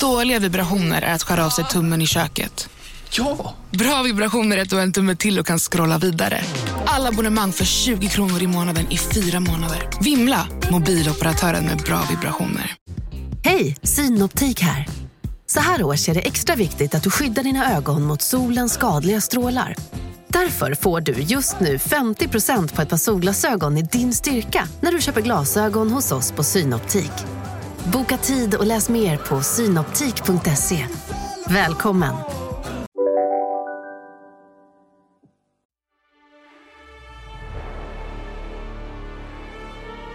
Dåliga vibrationer är att skära av sig tummen i köket. Ja! Bra vibrationer är att du har en tumme till och kan scrolla vidare. Alla abonnemang för 20 kronor i månaden i fyra månader. Vimla! Mobiloperatören med bra vibrationer. Hej, Synoptik här. Så här års är det extra viktigt att du skyddar dina ögon mot solens skadliga strålar. Därför får du just nu 50% på ett par solglasögon i din styrka när du köper glasögon hos oss på Synoptik. Boka tid och läs mer på synoptik.se. Välkommen!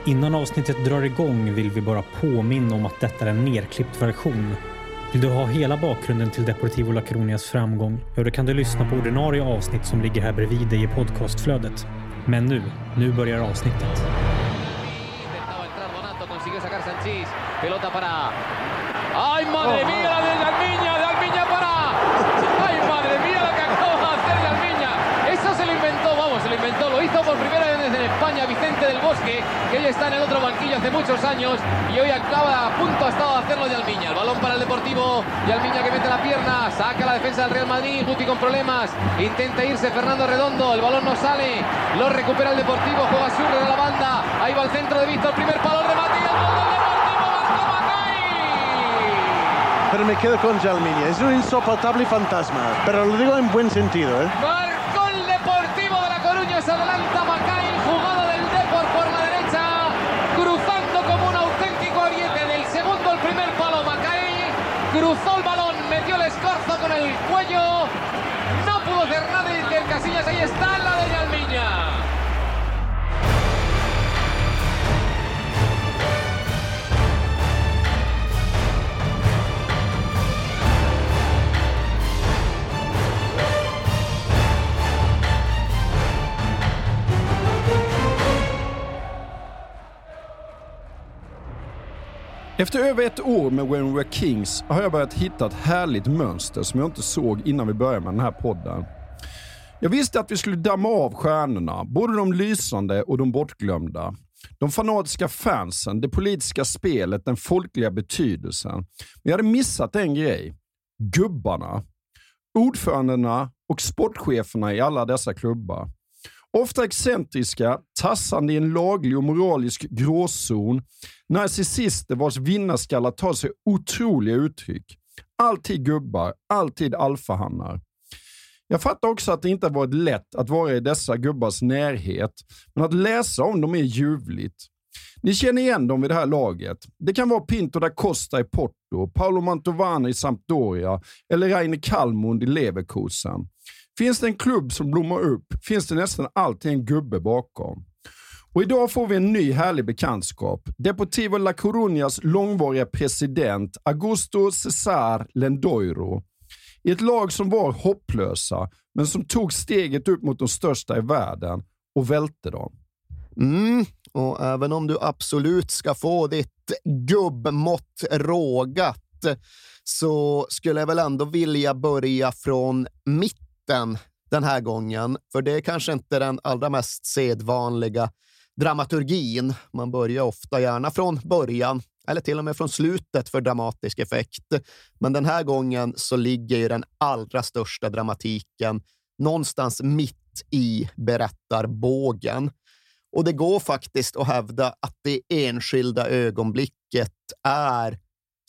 Innan avsnittet drar igång vill vi bara påminna om att detta är en nerklippt version. Vill du ha hela bakgrunden till Deportivo La Coronias framgång? Ja, då kan du lyssna på ordinarie avsnitt som ligger här bredvid dig i podcastflödet. Men nu, nu börjar avsnittet. Pelota para. ¡Ay, madre mía! La de Almiña, de Almiña para. ¡Ay, madre mía! Lo que acaba de hacer de Almiña. Eso se lo inventó, vamos, se lo inventó. Lo hizo por primera vez en España Vicente del Bosque, que hoy está en el otro banquillo hace muchos años y hoy acaba a punto ha estado de hacerlo de Almiña. El balón para el Deportivo y Almiña que mete la pierna, saca la defensa del Real Madrid. Guti con problemas, intenta irse Fernando Redondo, el balón no sale, lo recupera el Deportivo, juega Surre de la banda. Ahí va el centro de Víctor, primer palo de Matías, Pero me quedo con Jalmiña. Es un insoportable fantasma. Pero lo digo en buen sentido, ¿eh? El Deportivo de La Coruña, se adelanta Macay, jugada del Depor por la derecha, cruzando como un auténtico ariete del segundo al primer palo Macay, cruzó el balón, metió el escorzo con el cuello, no pudo hacer nada Iker Casillas, ahí está Efter över ett år med When We Were Kings har jag börjat hitta ett härligt mönster som jag inte såg innan vi började med den här podden. Jag visste att vi skulle damma av stjärnorna, både de lysande och de bortglömda. De fanatiska fansen, det politiska spelet, den folkliga betydelsen. Men jag hade missat en grej. Gubbarna. Ordförandena och sportcheferna i alla dessa klubbar. Ofta excentriska, tassande i en laglig och moralisk gråzon. Narcissister vars vinnarskallar tar sig otroliga uttryck. Alltid gubbar, alltid alfahannar. Jag fattar också att det inte har varit lätt att vara i dessa gubbars närhet, men att läsa om dem är ljuvligt. Ni känner igen dem vid det här laget. Det kan vara Pinto da Costa i Porto, Paolo Mantovani i Sampdoria eller Raine Kallmund i Leverkusen. Finns det en klubb som blommar upp finns det nästan alltid en gubbe bakom. Och idag får vi en ny härlig bekantskap. Deportivo La Coruñas långvariga president Augusto Cesar Lendoiro. I ett lag som var hopplösa, men som tog steget upp mot de största i världen och välte dem. Mm, och även om du absolut ska få ditt gubbmått rågat så skulle jag väl ändå vilja börja från mitt mitten den här gången, för det är kanske inte den allra mest sedvanliga dramaturgin. Man börjar ofta gärna från början eller till och med från slutet för dramatisk effekt. Men den här gången så ligger ju den allra största dramatiken någonstans mitt i berättarbågen. Och det går faktiskt att hävda att det enskilda ögonblicket är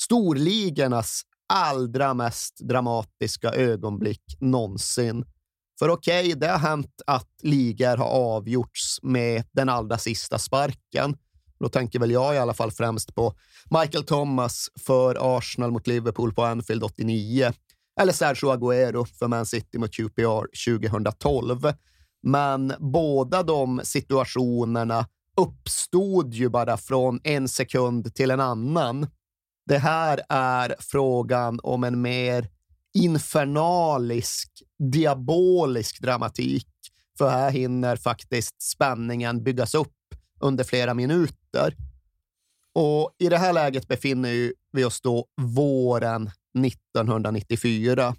storligornas allra mest dramatiska ögonblick någonsin. För okej, okay, det har hänt att ligor har avgjorts med den allra sista sparken. Då tänker väl jag i alla fall främst på Michael Thomas för Arsenal mot Liverpool på Anfield 89 eller Sergio Agüero för Man City mot QPR 2012. Men båda de situationerna uppstod ju bara från en sekund till en annan. Det här är frågan om en mer infernalisk, diabolisk dramatik. För här hinner faktiskt spänningen byggas upp under flera minuter. Och I det här läget befinner vi oss då våren 1994.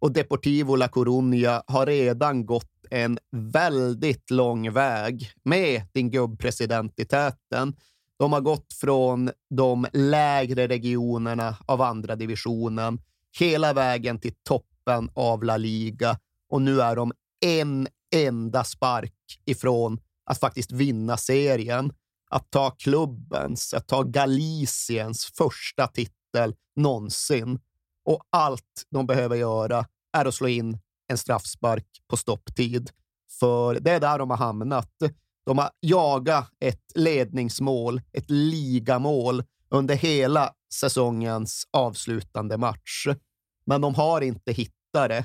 Och Deportivo La Coruña har redan gått en väldigt lång väg med din gubbpresident i täten. De har gått från de lägre regionerna av andra divisionen hela vägen till toppen av La Liga och nu är de en enda spark ifrån att faktiskt vinna serien. Att ta klubbens, att ta Galiciens första titel någonsin. Och allt de behöver göra är att slå in en straffspark på stopptid. För det är där de har hamnat. De har jagat ett ledningsmål, ett ligamål under hela säsongens avslutande match. Men de har inte hittat det.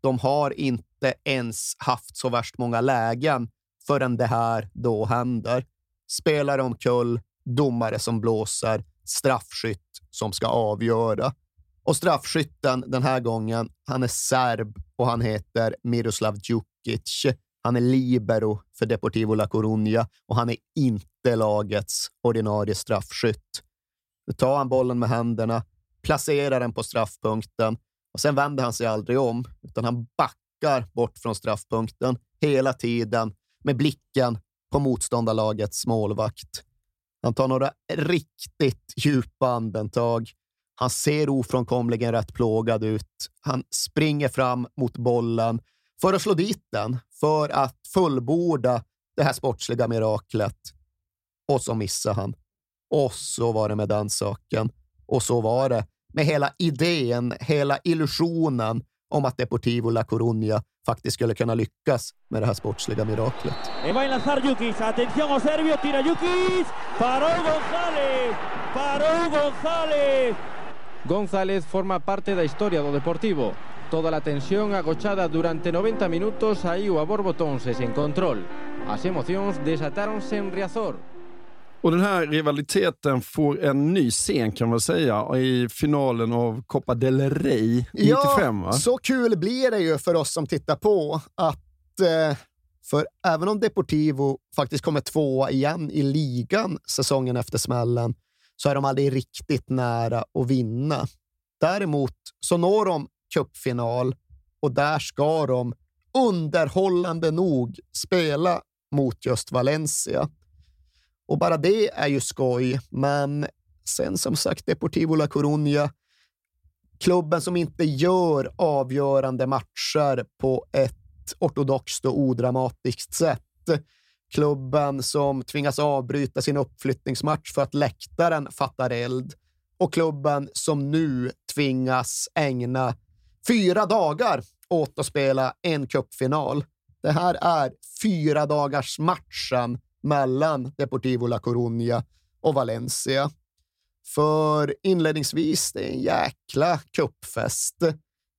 De har inte ens haft så värst många lägen förrän det här då händer. Spelare omkull, domare som blåser, straffskytt som ska avgöra. Och straffskytten den här gången, han är serb och han heter Miroslav Djukic. Han är libero för Deportivo La Coruña och han är inte lagets ordinarie straffskytt. Nu tar han bollen med händerna, placerar den på straffpunkten och sen vänder han sig aldrig om, utan han backar bort från straffpunkten hela tiden med blicken på motståndarlagets målvakt. Han tar några riktigt djupa andetag. Han ser ofrånkomligen rätt plågad ut. Han springer fram mot bollen för att slå dit den, för att fullborda det här sportsliga miraklet. Och så missar han. Och så var det med den saken. Och så var det med hela idén, hela illusionen om att Deportivo La Coruña faktiskt skulle kunna lyckas med det här sportsliga miraklet. Atención. Tira. Paró González. Paró González. González forma parte da historia do Deportivo. Toda a tensión agochada durante 90 minutos saiu a borbotóns e sen control. As emocións desatáronse en Riazor. Och den här rivaliteten får en ny scen kan man säga i finalen av Copa del Rey 95. Ja, va? så kul blir det ju för oss som tittar på att eh, för även om Deportivo faktiskt kommer tvåa igen i ligan säsongen efter smällen så är de aldrig riktigt nära att vinna. Däremot så når de cupfinal och där ska de underhållande nog spela mot just Valencia. Och bara det är ju skoj, men sen som sagt Deportivo La Coruña, klubben som inte gör avgörande matcher på ett ortodoxt och odramatiskt sätt. Klubben som tvingas avbryta sin uppflyttningsmatch för att läktaren fattar eld och klubben som nu tvingas ägna fyra dagar åt att spela en cupfinal. Det här är fyra dagars matchen mellan Deportivo La Coruña och Valencia. För inledningsvis, det är en jäkla kuppfest.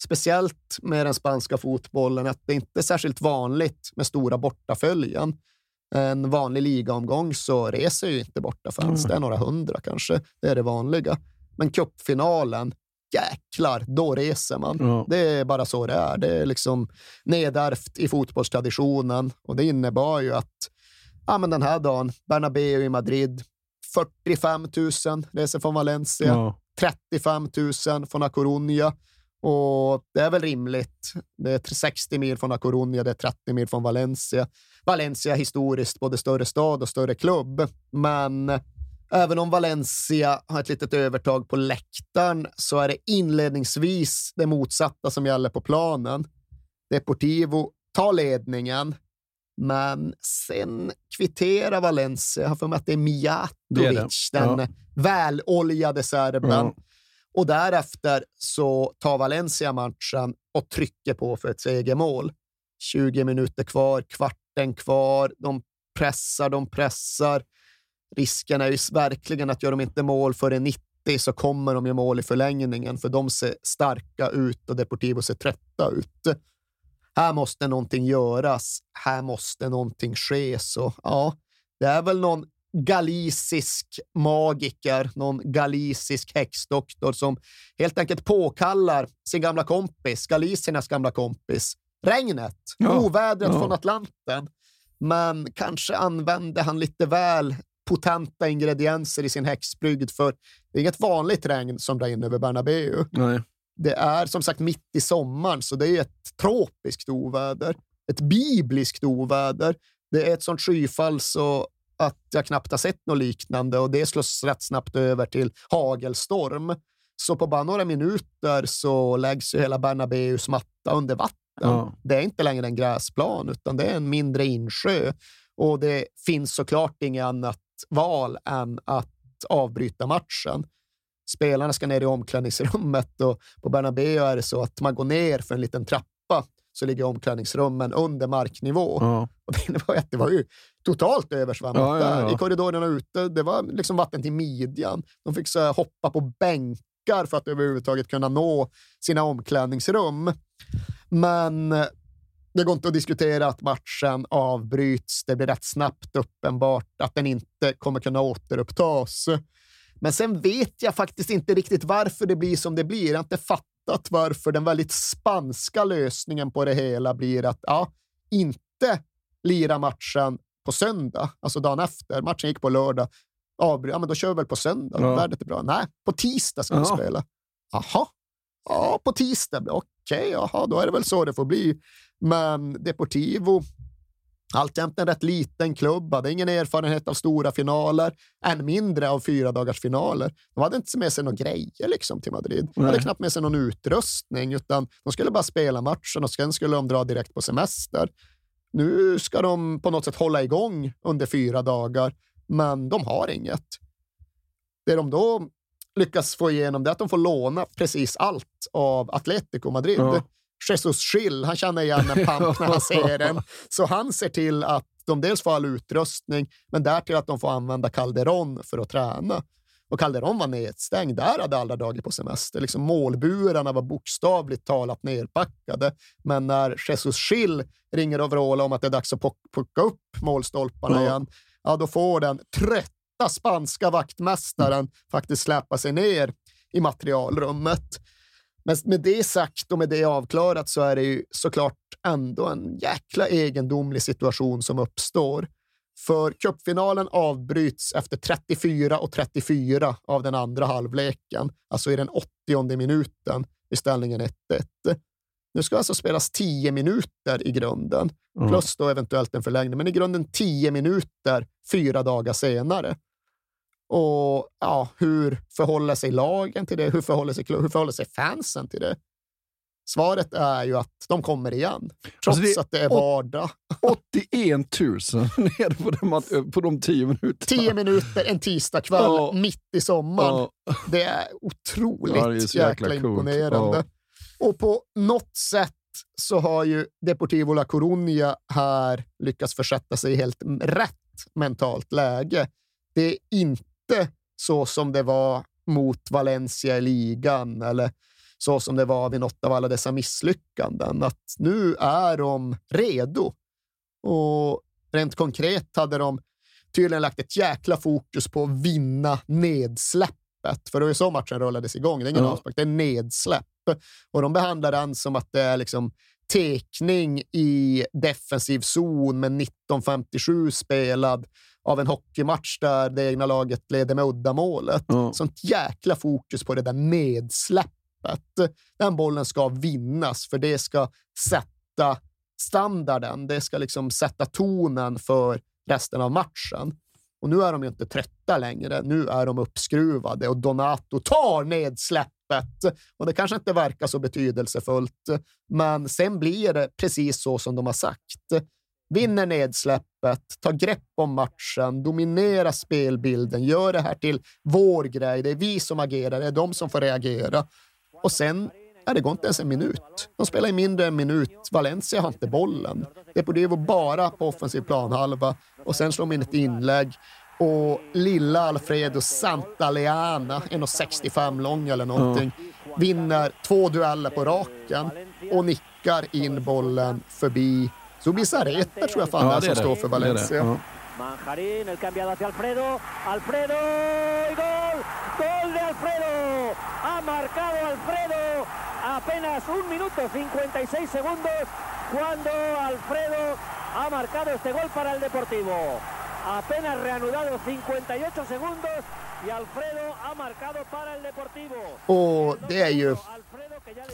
Speciellt med den spanska fotbollen, att det inte är särskilt vanligt med stora bortaföljen. En vanlig ligaomgång så reser ju inte bortafans. Det är några hundra kanske. Det är det vanliga. Men cupfinalen, jäklar, då reser man. Ja. Det är bara så det är. Det är liksom nedärvt i fotbollstraditionen och det innebar ju att ja, men den här dagen, Bernabéu i Madrid, 45 000 reser från Valencia, Ja. 35 000 från A Coruña. Och det är väl rimligt. Det är 60 mil från A Coruña, det är 30 mil från Valencia. Valencia historiskt både större stad och större klubb, men även om Valencia har ett litet övertag på läktaren så är det inledningsvis det motsatta som gäller på planen. Deportivo tar ledningen, men sen kvitterar Valencia. Jag har för mig att det är Det är det. Mijatovic, den Ja. väloljade serben. Ja. Och därefter så tar Valencia matchen och trycker på för ett segermål. 20 minuter kvar, kvarten kvar. De pressar, de pressar. Risken är ju verkligen att gör de inte mål före 90 så kommer de ju mål i förlängningen, för de ser starka ut och Deportivo ser trötta ut. Här måste någonting göras. Här måste någonting ske. Så ja, det är väl någon galicisk magiker, någon galicisk häxdoktor som helt enkelt påkallar sin gamla kompis, Galiciernas gamla kompis, regnet, Ja, ovädret ja. från Atlanten. Men kanske använde han lite väl potenta ingredienser i sin häxbrygd, för det är inget vanligt regn som drar in över Bernabéu. Nej. Det är som sagt mitt i sommaren, så det är ett tropiskt oväder. Ett bibliskt oväder. Det är ett sånt skyfall så att jag knappt har sett något liknande och det slås rätt snabbt över till hagelstorm. Så på bara några minuter så läggs ju hela Bernabeus matta under vatten. Ja. Det är inte längre en gräsplan, utan det är en mindre insjö och det finns såklart inget annat val än att avbryta matchen. Spelarna ska ner i omklädningsrummet och på Bernabéu är det så att man går ner för en liten trappa så ligger omklädningsrummen under marknivå. Ja. Och det, var, det var ju totalt översvämmat ja, ja, där. I korridorerna ute, det var liksom vatten till midjan. De fick så hoppa på bänkar för att överhuvudtaget kunna nå sina omklädningsrum. Men det går inte att diskutera att matchen avbryts. Det blir rätt snabbt uppenbart att den inte kommer kunna återupptas. Men sen vet jag faktiskt inte riktigt varför det blir som det blir. Jag har inte fattat varför den väldigt spanska lösningen på det hela blir att ja, inte lira matchen på söndag, alltså dagen efter. Matchen gick på lördag. Avbry ja, men då kör vi väl på söndag. Ja. Värdet är bra. Nej, på tisdag ska ja. vi spela. Jaha, ja, på tisdag. Okej, okay, jaha, då är det väl så det får bli. Men Deportivo, alltjämt en rätt liten klubb, hade ingen erfarenhet av stora finaler, än mindre av fyra dagars finaler. De hade inte med sig några grejer liksom, till Madrid. De hade knappt med sig någon utrustning, utan de skulle bara spela matchen och sen skulle de dra direkt på semester. Nu ska de på något sätt hålla igång under fyra dagar, men de har inget. Det de då lyckas få igenom är att de får låna precis allt av Atletico Madrid. Ja. Jesus Schill, han känner igen en pamp när han ser den. Så han ser till att de dels får all utrustning, men därtill att de får använda Calderon för att träna. Och Calderon var nedstängd. Där hade alla dragit på semester. Liksom målburarna var bokstavligt talat nerpackade. Men när Jesus Schill ringer och vrålar om att det är dags att pucka upp målstolparna mm. igen, ja, då får den trötta spanska vaktmästaren faktiskt släpa sig ner i materialrummet. Men med det sagt och med det avklarat så är det ju såklart ändå en jäkla egendomlig situation som uppstår. För cupfinalen avbryts efter 34 och 34 av den andra halvleken, alltså i den 80 minuten i ställningen 1-1. Nu ska alltså spelas 10 minuter i grunden, mm. plus då eventuellt en förlängning, men i grunden 10 minuter fyra dagar senare. Och ja, hur förhåller sig lagen till det? Hur förhåller sig, hur förhåller sig fansen till det? Svaret är ju att de kommer igen, trots alltså det att det är vardag. 81 000 nere på de, på de tio minuterna. Tio minuter en tisdagkväll ja. mitt i sommaren. Ja. Det är otroligt ja, det är jäkla, jäkla imponerande. Och på något sätt så har ju Deportivo La Coruña här lyckats försätta sig i helt rätt mentalt läge. Det är inte inte så som det var mot Valencia i ligan eller så som det var vid något av alla dessa misslyckanden. Att nu är de redo. Och rent konkret hade de tydligen lagt ett jäkla fokus på att vinna nedsläppet. För det var ju så matchen rullades igång. Det är ingen ja. avspark, det är nedsläpp. Och de behandlar den som att det är liksom tekning i defensiv zon med 1957 spelad av en hockeymatch där det egna laget leder med uddamålet. Mm. Sånt jäkla fokus på det där nedsläppet. Den bollen ska vinnas, för det ska sätta standarden. Det ska liksom sätta tonen för resten av matchen. Och nu är de ju inte trötta längre. Nu är de uppskruvade och Donato tar nedsläppet. Och det kanske inte verkar så betydelsefullt, men sen blir det precis så som de har sagt vinner nedsläppet, tar grepp om matchen, dominerar spelbilden, gör det här till vår grej. Det är vi som agerar, det är de som får reagera. Och sen, ja, det går inte ens en minut. De spelar i mindre än en minut. Valencia har inte bollen. Deportivo bara på offensiv planhalva och sen slår de in ett inlägg och lilla Alfredo Santaleana, 1,65 lång eller någonting, vinner två dueller på raken och nickar in bollen förbi Zubizarreta tror jag fan ja, är som står för Valencia. Ja. Manjarín, el cambiado hacia Alfredo. Alfredo y gol. Gol de Alfredo. Ha marcado Alfredo apenas un minuto 56 segundos cuando Alfredo ha marcado este gol para el Deportivo. Apenas reanudado 58 segundos y Alfredo ha marcado para el Deportivo. Och det är ju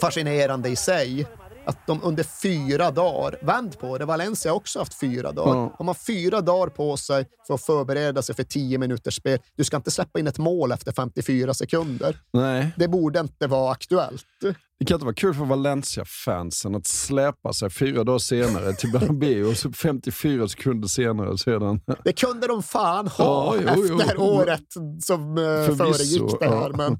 fascinerande i sig att de under fyra dagar, vänd på det, Valencia har också haft fyra dagar. Ja. Har man fyra dagar på sig för att förbereda sig för tio minuters spel, du ska inte släppa in ett mål efter 54 sekunder. Nej, Det borde inte vara aktuellt. det kan inte vara kul för Valencia-fansen att släpa sig fyra dagar senare till Bernabéu och så 54 sekunder senare sedan. Det kunde de fan ha Ja, jo, jo. efter året som eh, Förvisso, föregick det här. ja. Men,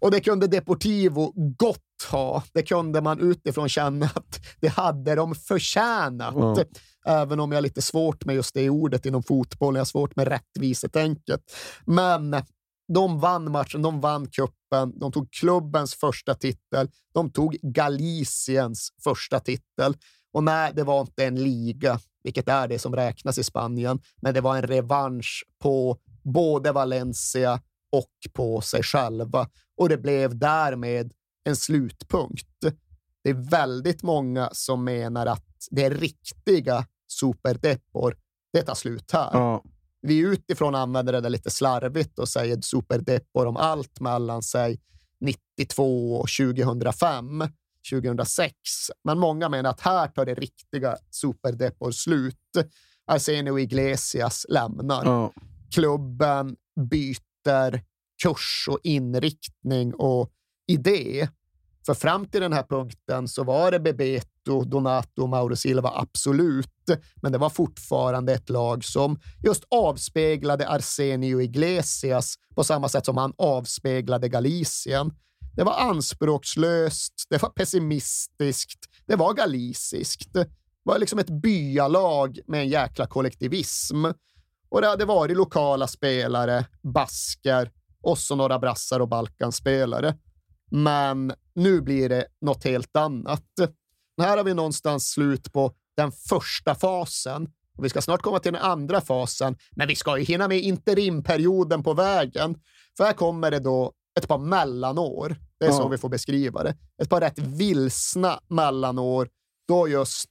och det kunde Deportivo gott ha. Det kunde man utifrån känna att det hade de förtjänat. Ja. Även om jag har lite svårt med just det ordet inom fotboll. Jag har svårt med rättvisetänket. Men de vann matchen, de vann kuppen, de tog klubbens första titel, de tog Galiciens första titel. Och nej, det var inte en liga, vilket är det som räknas i Spanien, men det var en revansch på både Valencia och på sig själva. Och det blev därmed en slutpunkt. Det är väldigt många som menar att det riktiga Superdepor, det tar slut här. Ja. Vi utifrån använder det där lite slarvigt och säger Superdepor om allt mellan sig 92 och 2005, 2006. Men många menar att här tar det riktiga Superdepor slut. Arsenio Iglesias lämnar. Ja. Klubben byter kurs och inriktning och idé. För fram till den här punkten så var det Bebeto, Donato och Mauro Silva, absolut. Men det var fortfarande ett lag som just avspeglade Arsenio Iglesias på samma sätt som han avspeglade Galicien. Det var anspråkslöst, det var pessimistiskt, det var galiciskt. Det var liksom ett byalag med en jäkla kollektivism. Och det hade varit lokala spelare, basker och så några brassar och Balkanspelare. Men nu blir det något helt annat. Här har vi någonstans slut på den första fasen. Och vi ska snart komma till den andra fasen, men vi ska ju hinna med interimperioden på vägen. För här kommer det då ett par mellanår. Det är så Ja. vi får beskriva det. Ett par rätt vilsna mellanår då just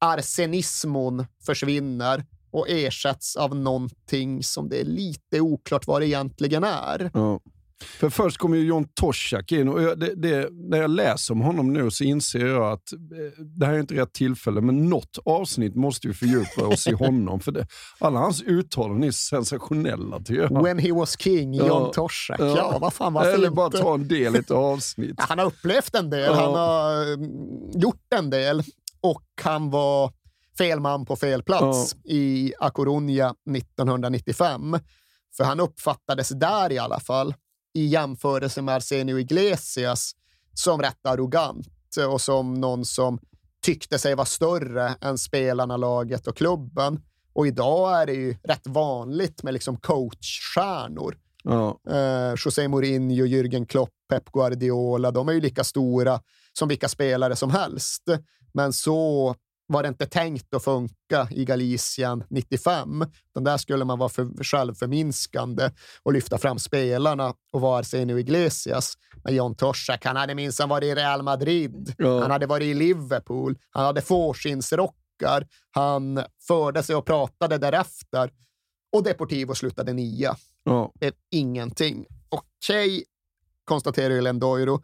arsenismon försvinner och ersätts av någonting som det är lite oklart vad det egentligen är. Ja. För först kommer ju John Toshak in och jag, det, det, när jag läser om honom nu så inser jag att eh, det här är inte rätt tillfälle, men något avsnitt måste vi fördjupa oss i honom. För det, alla hans uttalanden är sensationella tycker jag. When he was king, John Ja. Toshak. Ja, vad fan, vad Eller bara ta en del i ett avsnitt. Han har upplevt en del, Ja. han har mm, gjort en del och han var fel man på fel plats i A Coruña 1995. För han uppfattades där i alla fall, i jämförelse med Arsenio Iglesias, som rätt arrogant och som någon som tyckte sig vara större än spelarna, laget och klubben. Och idag är det ju rätt vanligt med liksom coachstjärnor. Ja. Eh, José Mourinho, Jürgen Klopp, Pep Guardiola, de är ju lika stora som vilka spelare som helst. Men så var det inte tänkt att funka i Galicien 95. Den där skulle man vara för självförminskande och lyfta fram spelarna och vara Arsenio Iglesias. Men John Toshak, han hade minsann varit i Real Madrid. Ja. Han hade varit i Liverpool. Han hade fårskinnsrockar. Han förde sig och pratade därefter. Och Deportivo slutade nia Ja. blev ingenting. Okej, konstaterar ju Lendoiro.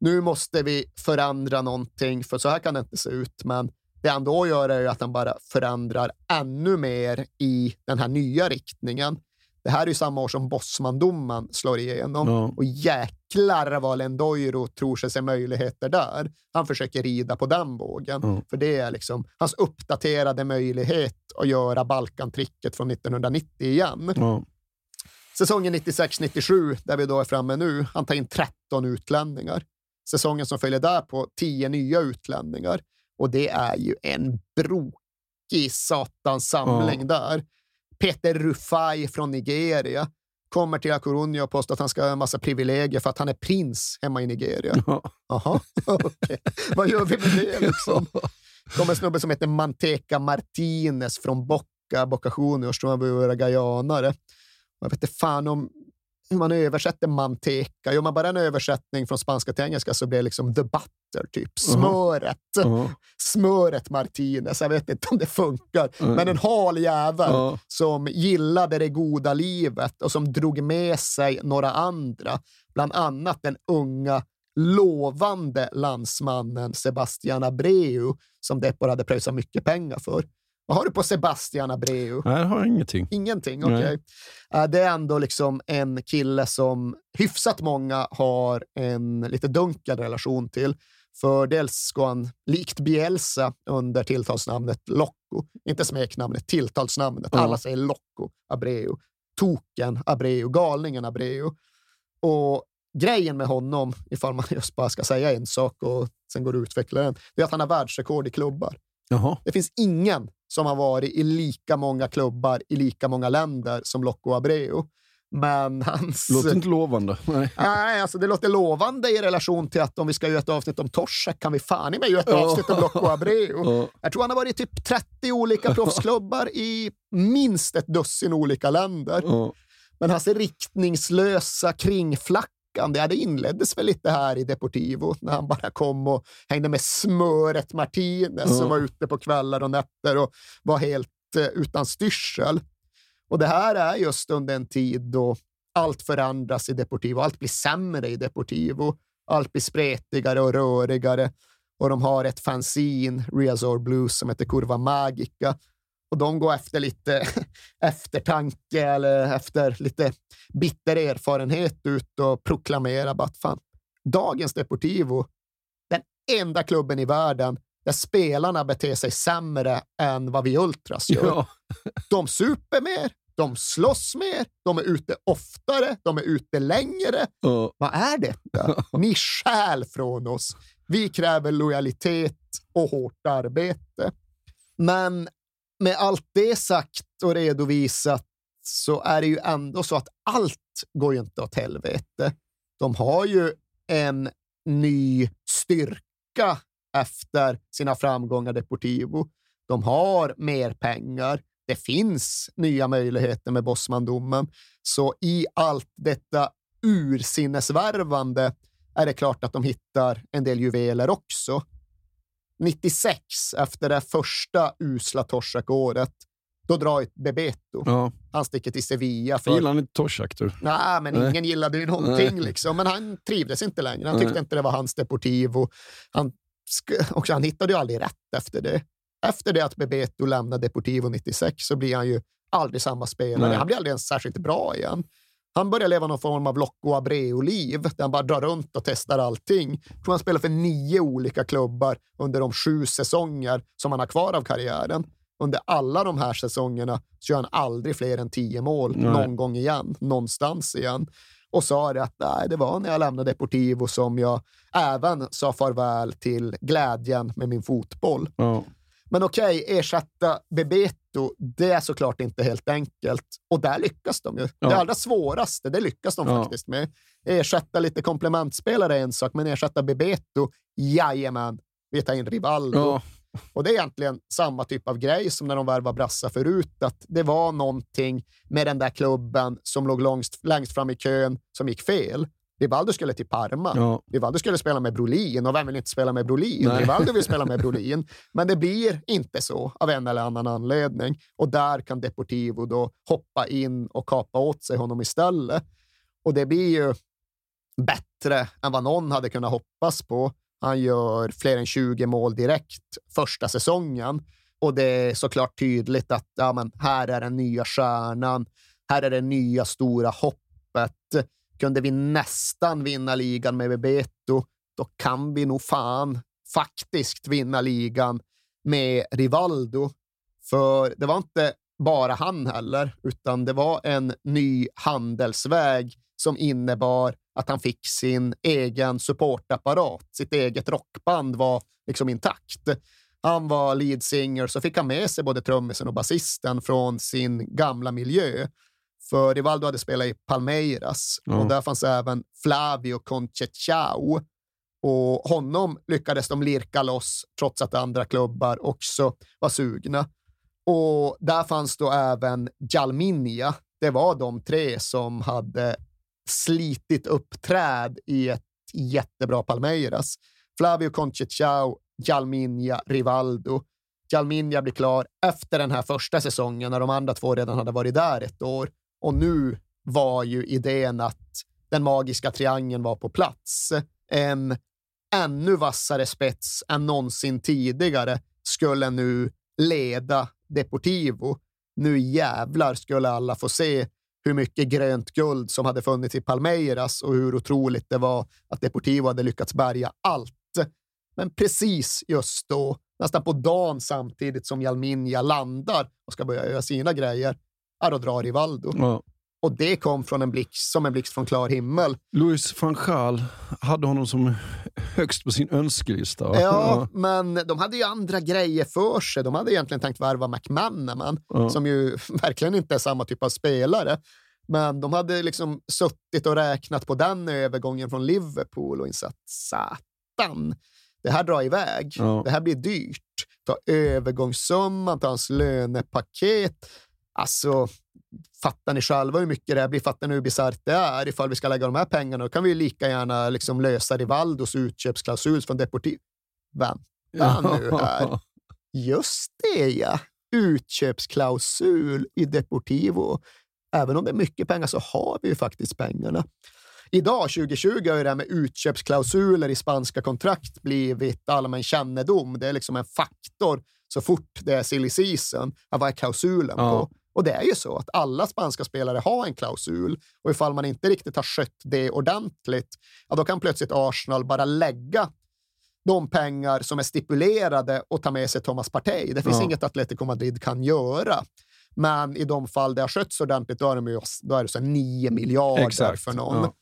Nu måste vi förändra någonting, för så här kan det inte se ut. Men det han då gör är ju att han bara förändrar ännu mer i den här nya riktningen. Det här är ju samma år som Bosman-domen slår igenom. Ja. Och jäklar vad Lendoiro tror sig se möjligheter där. Han försöker rida på den vågen. Ja. För det är liksom hans uppdaterade möjlighet att göra Balkantricket från 1990 igen. Ja. Säsongen 96-97, där vi då är framme nu, han tar in 13 utlänningar. Säsongen som följer där på 10 nya utlänningar. Och det är ju en brokig satans samling där. Peter Rufai från Nigeria kommer till A Coruña och påstår att han ska ha en massa privilegier för att han är prins hemma i Nigeria. Ja. Jaha, okej. Vad gör vi med det liksom? kommer en snubbe som heter Manteca Martinez från Boca, Boca Juniors, som är våra gajanare. Jag vet inte fan om hur man översätter manteca. Gör man bara en översättning från spanska till engelska så blir det liksom the butter, typ smöret. Ja. Smöret Martinez. Jag vet inte om det funkar, Mm. men en hal jävel Ja. som gillade det goda livet och som drog med sig några andra, bland annat den unga lovande landsmannen Sebastian Abreu som Depor hade pröjsat mycket pengar för. Vad har du på Sebastian Abreu? Nej, jag har ingenting. Ingenting, okej. Okay. det är ändå liksom en kille som hyfsat många har en lite dunkel relation till. För dels går han, likt Bielsa, under tilltalsnamnet Locco. Inte smeknamnet, tilltalsnamnet. Mm. Alla säger Locco Abreu. Token Abreu, galningen Abreu. Och grejen med honom, ifall man just bara ska säga en sak och sen går och utveckla den, det är att han har världsrekord i klubbar. Jaha. Det finns ingen som har varit i lika många klubbar i lika många länder som Loco Abreu. Men hans... Låter inte lovande. Nej. Nej, alltså det låter lovande i relation till att om vi ska göra ett avsnitt om Torsak kan vi fan i mig göra ett avsnitt om Loco Abreu. Jag tror han har varit i typ 30 olika proffsklubbar i minst ett dussin olika länder. Men hans riktningslösa kringflack det inleddes väl lite här i Deportivo när han bara kom och hängde med smöret Martinez mm. och var ute på kvällar och nätter och var helt eh, utan styrsel. Och det här är just under en tid då allt förändras i Deportivo. Allt blir sämre i Deportivo. Allt blir spretigare och rörigare. Och de har ett fanzine, Riazor Blues, som heter Kurva Magica. Och de går efter lite eftertanke eller efter lite bitter erfarenhet ut och proklamerar att fan, dagens Deportivo, den enda klubben i världen där spelarna beter sig sämre än vad vi Ultras gör. Ja. De super mer, de slåss mer, de är ute oftare, de är ute längre. Uh. Vad är detta? Ni stjäl från oss. Vi kräver lojalitet och hårt arbete. Men med allt det sagt och redovisat så är det ju ändå så att allt går ju inte åt helvete. De har ju en ny styrka efter sina framgångar Deportivo. De har mer pengar. Det finns nya möjligheter med Bosmandomen. Så i allt detta ursinnesvärvande är det klart att de hittar en del juveler också. 96, efter det första usla Torsak-året, då drar Bebeto. Ja. Han sticker till Sevilla. För... Gillar han inte Torsak? Nej, men Nej. ingen gillade ju någonting. Liksom. Men han trivdes inte längre. Han tyckte Nej. inte det var hans Deportivo. Han, också, han hittade ju aldrig rätt efter det. Efter det att Bebeto lämnade Deportivo 96 så blir han ju aldrig samma spelare. Nej. Han blir aldrig ens särskilt bra igen. Han börjar leva någon form av Locco Abreu-liv där han bara drar runt och testar allting. Jag tror han spelar för nio olika klubbar under de sju säsonger som han har kvar av karriären. Under alla de här säsongerna så gör han aldrig fler än tio mål nej. någon gång igen, någonstans igen. Och sa det att nej, det var när jag lämnade Deportivo som jag även sa farväl till glädjen med min fotboll. Ja. Men okej, okay, ersätta Bebeto, det är såklart inte helt enkelt. Och där lyckas de ju. Ja. Det allra svåraste, det lyckas de ja. faktiskt med. Ersätta lite komplementspelare är en sak, men ersätta Bebeto, jajamän, vi tar in Rivaldo. Ja. Och det är egentligen samma typ av grej som när de värvade Brassa förut, att det var någonting med den där klubben som låg längst, längst fram i kön som gick fel. Rivaldo skulle till Parma. Ja. Rivaldo skulle spela med Brolin och vem vill inte spela med Brolin? Nej. Rivaldo vill spela med Brolin, men det blir inte så av en eller annan anledning. Och där kan Deportivo då hoppa in och kapa åt sig honom istället. Och det blir ju bättre än vad någon hade kunnat hoppas på. Han gör fler än 20 mål direkt första säsongen och det är såklart tydligt att ja, men här är den nya stjärnan. Här är det nya stora hoppet kunde vi nästan vinna ligan med Bebeto, då kan vi nog fan faktiskt vinna ligan med Rivaldo. För det var inte bara han heller, utan det var en ny handelsväg som innebar att han fick sin egen supportapparat. Sitt eget rockband var liksom intakt. Han var lead singer, så fick han med sig både trummisen och basisten från sin gamla miljö. För Rivaldo hade spelat i Palmeiras mm. och där fanns även Flavio Conchechao. Och honom lyckades de lirka loss trots att andra klubbar också var sugna. Och där fanns då även Jalminia. Det var de tre som hade slitit upp träd i ett jättebra Palmeiras. Flavio Conchechao, Jalminia, Rivaldo. Jalminia blir klar efter den här första säsongen när de andra två redan hade varit där ett år. Och nu var ju idén att den magiska triangeln var på plats. en ännu vassare spets än någonsin tidigare skulle nu leda Deportivo. Nu jävlar skulle alla få se hur mycket grönt guld som hade funnits i Palmeiras och hur otroligt det var att Deportivo hade lyckats bärga allt. Men precis just då, nästan på dagen samtidigt som Jalminja landar och ska börja göra sina grejer, ja, då drar Rivaldo. Ja. Och det kom från en blixt, som en blixt från klar himmel. Louis van Gaal hade honom som högst på sin önskelista. va? Ja, men de hade ju andra grejer för sig. De hade egentligen tänkt värva McManaman, Ja. som ju verkligen inte är samma typ av spelare. Men de hade liksom suttit och räknat på den övergången från Liverpool och insett satan, det här drar iväg. Ja. Det här blir dyrt. Ta övergångssumman, ta hans lönepaket. Alltså, fattar ni själva hur mycket det här blir? Fattar ni hur bisarrt det är? Ifall vi ska lägga de här pengarna, då kan vi lika gärna liksom lösa Rivaldos utköpsklausul från Deportivo. Vänta nu här. Just det ja, utköpsklausul i Deportivo. Även om det är mycket pengar så har vi ju faktiskt pengarna. Idag, 2020, har ju det här med utköpsklausuler i spanska kontrakt blivit allmän kännedom. Det är liksom en faktor så fort det är silly season. Vad är klausulen Ja. på? Och det är ju så att alla spanska spelare har en klausul och ifall man inte riktigt har skött det ordentligt, ja, då kan plötsligt Arsenal bara lägga de pengar som är stipulerade och ta med sig Thomas Partey. Det finns Ja. inget Atletico Madrid kan göra. Men i de fall det har skötts ordentligt, då är, de ju, då är det så här 9 miljarder Exakt, för någon. ja.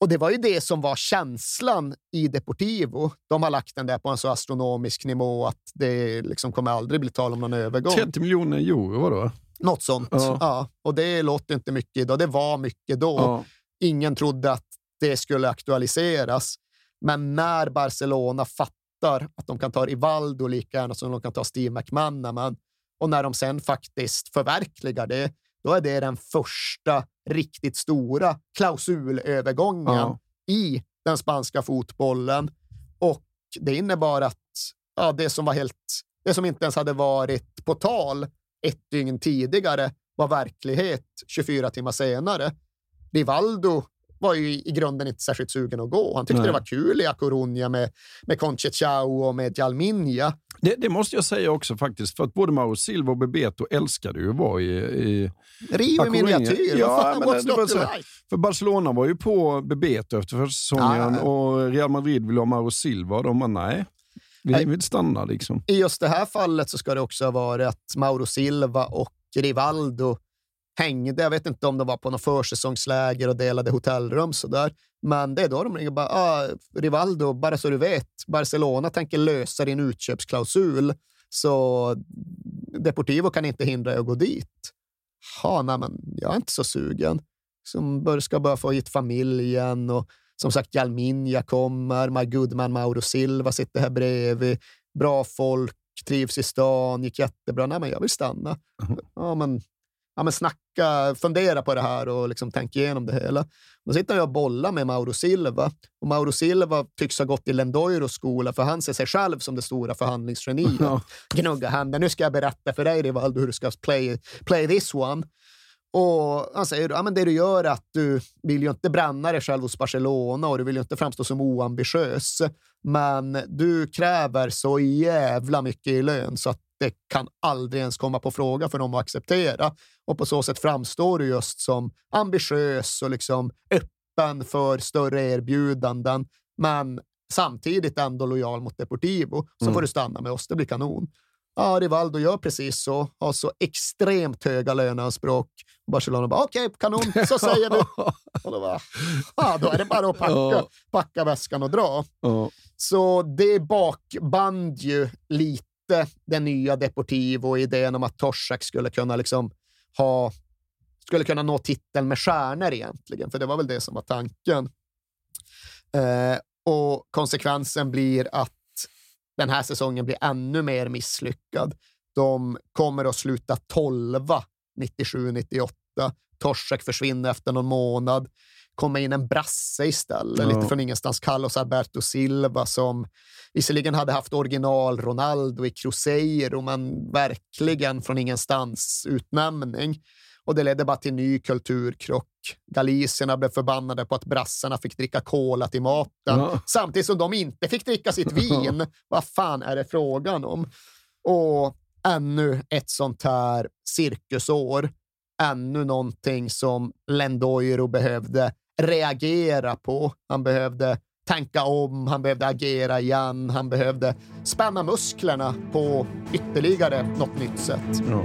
Och det var ju det som var känslan i Deportivo. De har lagt den där på en så astronomisk nivå att det liksom kommer aldrig bli tal om någon övergång. 30 miljoner euro var det va? Något sånt. Ja. Ja. Och det låter inte mycket idag. Det var mycket då. Ja. Ingen trodde att det skulle aktualiseras. Men när Barcelona fattar att de kan ta Rivaldo lika gärna som de kan ta Steve McManaman och när de sen faktiskt förverkligar det, då är det den första riktigt stora klausulövergången Ja. i den spanska fotbollen. Och det innebar att ja, det som var helt, det som inte ens hade varit på tal ett dygn tidigare var verklighet 24 timmar senare. Rivaldo var ju i grunden inte särskilt sugen att gå. Han tyckte Nej. det var kul i Coruña med, med Conchechao och med Jalminha. Det, det måste jag säga också faktiskt, för att både Mauro Silva och Bebeto älskade ju att vara i, i Rio i miniatyr. Ja, men det var så- like? För Barcelona var ju på Bebeto efter första säsongen Ja, ja, ja. och Real Madrid ville ha Mauro Silva och de bara nej, vi vill stanna liksom. I just det här fallet så ska det också ha varit att Mauro Silva och Rivaldo hängde. Jag vet inte om de var på något försäsongsläger och delade hotellrum sådär. Men det är då de ringer bara, ah, Rivaldo, bara så du vet, Barcelona tänker lösa din utköpsklausul, så Deportivo kan inte hindra dig att gå dit. Ja, nej, men jag är inte så sugen. Som ska börja få hit familjen och som sagt Jalminja kommer, My Goodman Mauro Silva sitter här bredvid. Bra folk, trivs i stan, gick jättebra. Nej, men jag vill stanna. Ja, men, ja, men snacka, fundera på det här och liksom tänk igenom det hela. Då sitter jag och bollar med Mauro Silva. Och Mauro Silva tycks ha gått i Lendoiros skola, för han ser sig själv som det stora förhandlingsgeniet. Ja. Gnugga handen. Nu ska jag berätta för dig, Rivaldo, hur du ska play, play this one. Och han säger ja, men det du gör är att du vill ju inte bränna dig själv hos Barcelona och du vill ju inte framstå som oambitiös. Men du kräver så jävla mycket i lön så att det kan aldrig ens komma på fråga för dem att acceptera. Och på så sätt framstår du just som ambitiös och liksom öppen för större erbjudanden. Men samtidigt ändå lojal mot Deportivo. Så Mm. får du stanna med oss, det blir kanon. Ja, Rivaldo gör precis så. Har så extremt höga löneanspråk. Barcelona bara, okej, kanon, så säger du. Och då, bara, ja, då är det bara att packa, packa väskan och dra. Så det bakband ju lite den nya Deportivo och idén om att Torsak skulle kunna liksom ha skulle kunna nå titeln med stjärnor egentligen, för det var väl det som var tanken. Eh, och konsekvensen blir att den här säsongen blir ännu mer misslyckad. De kommer att sluta tolva 97-98. Torsak försvinner efter någon månad. Kommer in en brasse istället, Ja. lite från ingenstans. Carlos Alberto Silva som visserligen hade haft original Ronaldo i Cruzeiro, men verkligen från ingenstans utnämning. Och det ledde bara till ny kulturkrock. Galicierna blev förbannade på att brassarna fick dricka cola till maten, Ja. samtidigt som de inte fick dricka sitt vin. Vad fan är det frågan om? Och ännu ett sånt här cirkusår. Ännu någonting som Lendoiro behövde reagera på. Han behövde tänka om, han behövde agera igen, han behövde spänna musklerna på ytterligare något nytt sätt. Ja.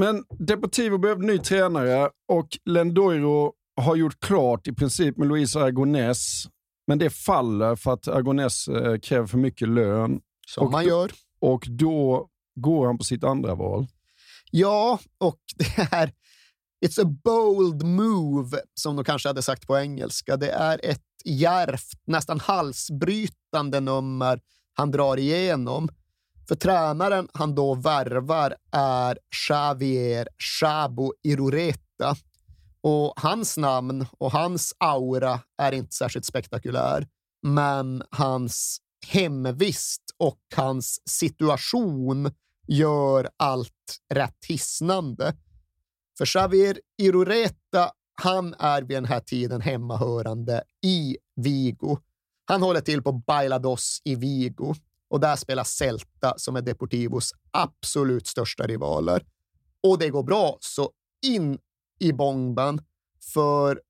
Men Deportivo behövde ny tränare och Lendoiro har gjort klart i princip med Luis Aragonés. Men det faller för att Aragonés eh, kräver för mycket lön Som Och man då- gör. och då går han på sitt andra val. Ja, och det är It's a bold move, som de kanske hade sagt på engelska. Det är ett djärvt, nästan halsbrytande nummer han drar igenom. För tränaren han då värvar är Xavier Xabo Irureta. Och hans namn och hans aura är inte särskilt spektakulär, men hans hemvist och hans situation gör allt rätt hisnande. För Xavier Irureta, han är vid den här tiden hemmahörande i Vigo. Han håller till på Bailados i Vigo och där spelar Celta som är Deportivos absolut största rivaler. Och det går bra så in i bomben, för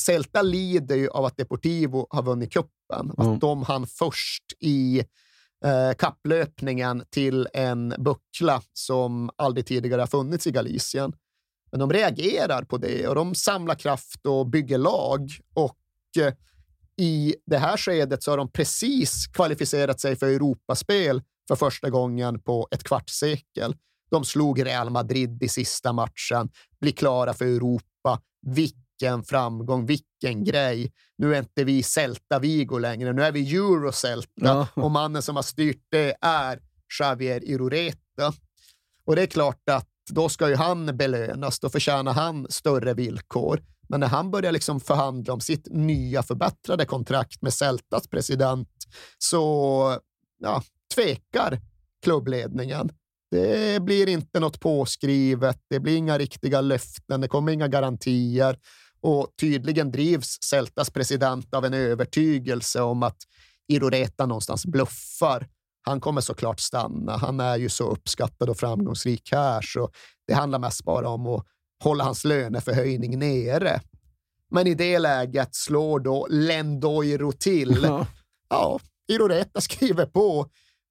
Celta lider ju av att Deportivo har vunnit kuppen. Mm. Att de hann först i eh, kapplöpningen till en buckla som aldrig tidigare har funnits i Galicien. Men de reagerar på det och de samlar kraft och bygger lag. Och eh, i det här skedet så har de precis kvalificerat sig för Europaspel för första gången på ett kvartssekel. De slog Real Madrid i sista matchen, blir klara för Europa. Vilken framgång, vilken grej. Nu är inte vi Celta Vigo längre, nu är vi Eurocelta ja. och mannen som har styrt det är Javier Irureta. Och det är klart att då ska ju han belönas, då förtjänar han större villkor. Men när han börjar liksom förhandla om sitt nya förbättrade kontrakt med Celtas president så ja, tvekar klubbledningen. Det blir inte något påskrivet, det blir inga riktiga löften, det kommer inga garantier och tydligen drivs Celtas president av en övertygelse om att Iroreta någonstans bluffar. Han kommer såklart stanna. Han är ju så uppskattad och framgångsrik här, så det handlar mest bara om att hålla hans löneförhöjning nere. Men i det läget slår då Lendoiro till. Ja, ja Iroreta skriver på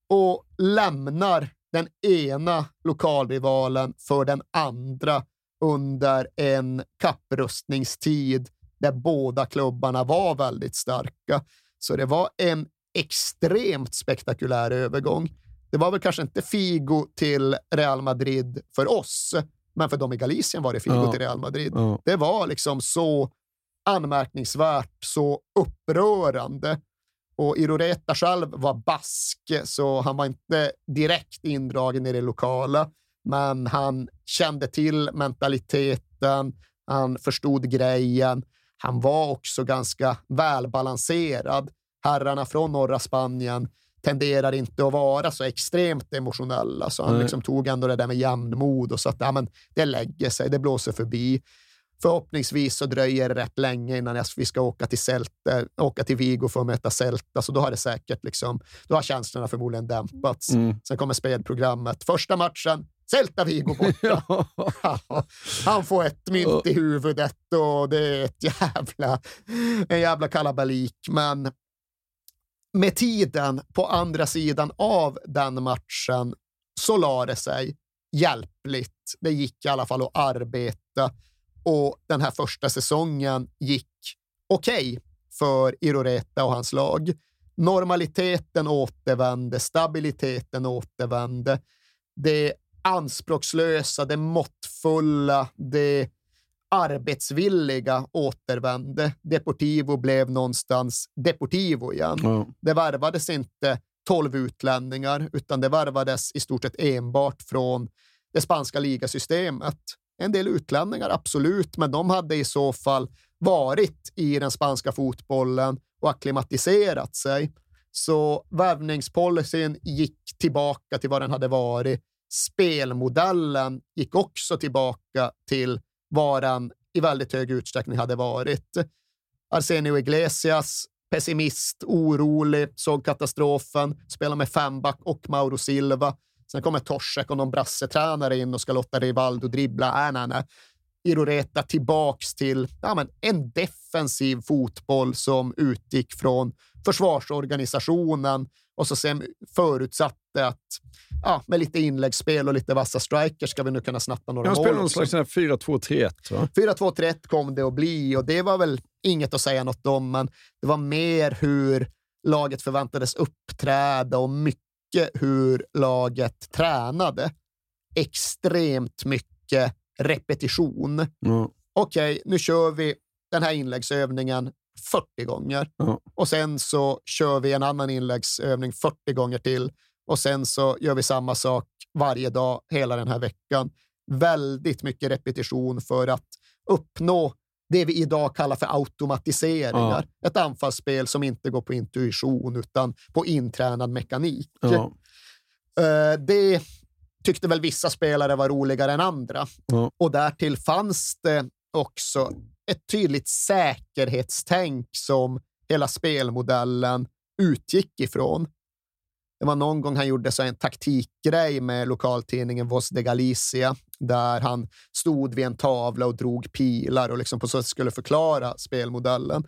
och lämnar den ena lokalrivalen för den andra under en kapprustningstid där båda klubbarna var väldigt starka. Så det var en extremt spektakulär övergång. Det var väl kanske inte Figo till Real Madrid för oss, men för dem i Galicien var det Figo ja. till Real Madrid. Ja. Det var liksom så anmärkningsvärt, så upprörande. Och Iroreta själv var bask, så han var inte direkt indragen i det lokala, men han kände till mentaliteten, han förstod grejen. Han var också ganska välbalanserad. Herrarna från norra Spanien tenderar inte att vara så extremt emotionella, så han mm. liksom tog ändå det där med jämnmod och sa att ja, men det lägger sig, det blåser förbi. Förhoppningsvis så dröjer det rätt länge innan vi ska åka till, Celta, åka till Vigo för att möta Celta, så då har det säkert liksom, då har känslorna förmodligen dämpats. Mm. Sen kommer spelprogrammet. Första matchen, Celta Vigo borta. Han får ett mynt i huvudet och det är ett jävla, en jävla kalabalik. Men med tiden på andra sidan av den matchen så la det sig hjälpligt. Det gick i alla fall att arbeta och den här första säsongen gick okej okay för Iroreta och hans lag. Normaliteten återvände, stabiliteten återvände. Det anspråkslösa, det måttfulla, det arbetsvilliga återvände. Deportivo blev någonstans Deportivo igen. Mm. Det värvades inte tolv utlänningar, utan det värvades i stort sett enbart från det spanska ligasystemet. En del utlänningar, absolut, men de hade i så fall varit i den spanska fotbollen och akklimatiserat sig. Så värvningspolicyn gick tillbaka till vad den hade varit. Spelmodellen gick också tillbaka till vad den i väldigt hög utsträckning hade varit. Arsenio Iglesias, pessimist, orolig, såg katastrofen, spelar med femback och Mauro Silva. Sen kommer Torsek och någon brassetränare in och ska låta Rivaldo dribbla. Äh, nej, nej. Iroreta tillbaks till ja, men en defensiv fotboll som utgick från försvarsorganisationen och så sen förutsatte att ja, med lite inläggsspel och lite vassa strikers ska vi nu kunna snatta några mål. Han spelade någon slags 4-2-3-1 4-2-3-1 kom det att bli och det var väl inget att säga något om, men det var mer hur laget förväntades uppträda och mycket hur laget tränade. Extremt mycket repetition. Mm. Okej, okay, nu kör vi den här inläggsövningen 40 gånger mm. och sen så kör vi en annan inläggsövning 40 gånger till och sen så gör vi samma sak varje dag hela den här veckan. Väldigt mycket repetition för att uppnå det vi idag kallar för automatiseringar. Ja. Ett anfallsspel som inte går på intuition utan på intränad mekanik. Ja. Eh, det tyckte väl vissa spelare var roligare än andra. Ja. Och därtill fanns det också ett tydligt säkerhetstänk som hela spelmodellen utgick ifrån. Det var någon gång han gjorde så en taktikgrej med lokaltidningen Voz de Galicia där han stod vid en tavla och drog pilar och liksom på så sätt skulle förklara spelmodellen.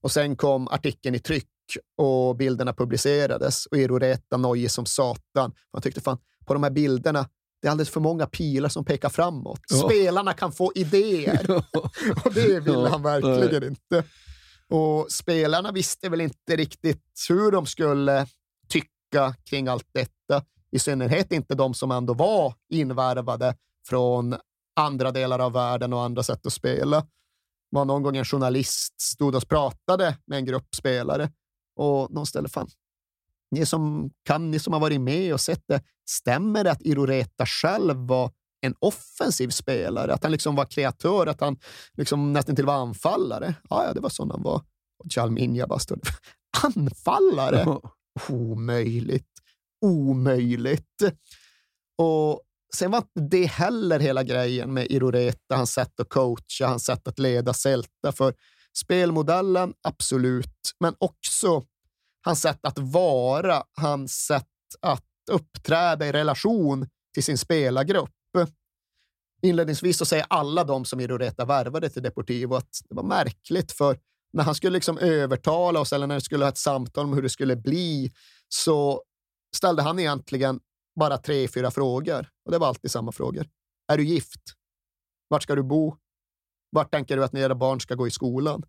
Och sen kom artikeln i tryck och bilderna publicerades och Iroreta nojig som satan. Han tyckte fan, på de här bilderna, det är alldeles för många pilar som pekar framåt. Ja. Spelarna kan få idéer. och det ville ja. han verkligen inte. Och spelarna visste väl inte riktigt hur de skulle tycka kring allt detta. I synnerhet inte de som ändå var invärvade från andra delar av världen och andra sätt att spela. Var någon gång en journalist stod och pratade med en grupp spelare och någon ställde fan, ni som kan, ni som har varit med och sett det, stämmer det att Iroreta själv var en offensiv spelare? Att han liksom var kreatör, att han liksom nästan till var anfallare? Ja, ja, det var så han var. Och Chalminja bara stod Anfallare? Omöjligt. Omöjligt. Och sen var inte det heller hela grejen med Iroreta, hans sätt att coacha, hans sätt att leda Celta. För spelmodellen, absolut, men också hans sätt att vara, hans sätt att uppträda i relation till sin spelargrupp. Inledningsvis så säger alla de som Iroreta värvade till Deportivo att det var märkligt, för när han skulle liksom övertala oss eller när vi skulle ha ett samtal om hur det skulle bli så ställde han egentligen bara tre, fyra frågor. Och det var alltid samma frågor. Är du gift? Vart ska du bo? Vart tänker du att era barn ska gå i skolan?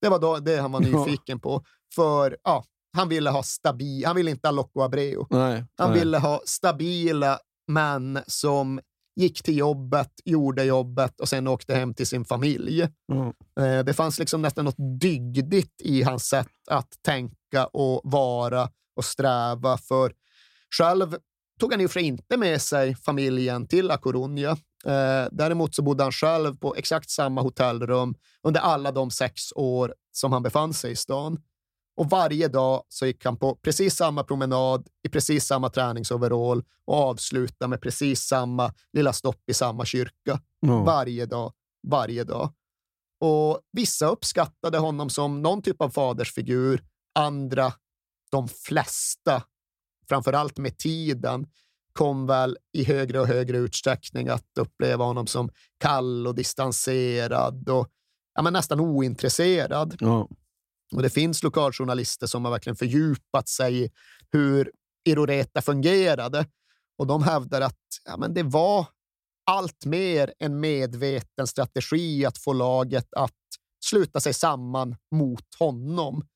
Det var då, det han var nyfiken på. För ja, han ville ha stabil, han ville inte ha Loco Abreu. Nej, han nej. ville ha stabila män som gick till jobbet, gjorde jobbet och sen åkte hem till sin familj. Mm. Det fanns liksom nästan något dygdigt i hans sätt att tänka och vara och sträva. För själv tog han ju för inte med sig familjen till La Coruña. Eh, däremot så bodde han själv på exakt samma hotellrum under alla de sex år som han befann sig i stan. Och varje dag så gick han på precis samma promenad i precis samma träningsoverall och avslutade med precis samma lilla stopp i samma kyrka. Mm. Varje dag, varje dag. Och vissa uppskattade honom som någon typ av fadersfigur, andra, de flesta, framför allt med tiden, kom väl i högre och högre utsträckning att uppleva honom som kall och distanserad och ja, men nästan ointresserad. Mm. Och det finns lokaljournalister som har verkligen fördjupat sig i hur Iroreta fungerade och de hävdar att ja, men det var allt mer en medveten strategi att få laget att sluta sig samman mot honom.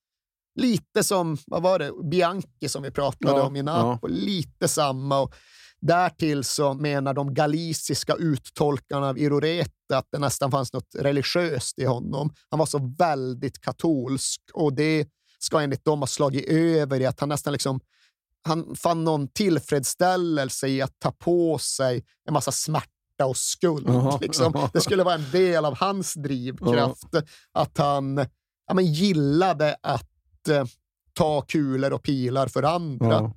Lite som, vad var det, Bianchi som vi pratade ja, om i Napoli. Ja. Lite samma. Och Därtill så menar de galiciska uttolkarna av Irorete att det nästan fanns något religiöst i honom. Han var så väldigt katolsk och det ska enligt dem ha slagit över i att han nästan liksom han fann någon tillfredsställelse i att ta på sig en massa smärta och skuld. Liksom. Det skulle vara en del av hans drivkraft. Att han ja, men gillade att eh, ta kulor och pilar för andra.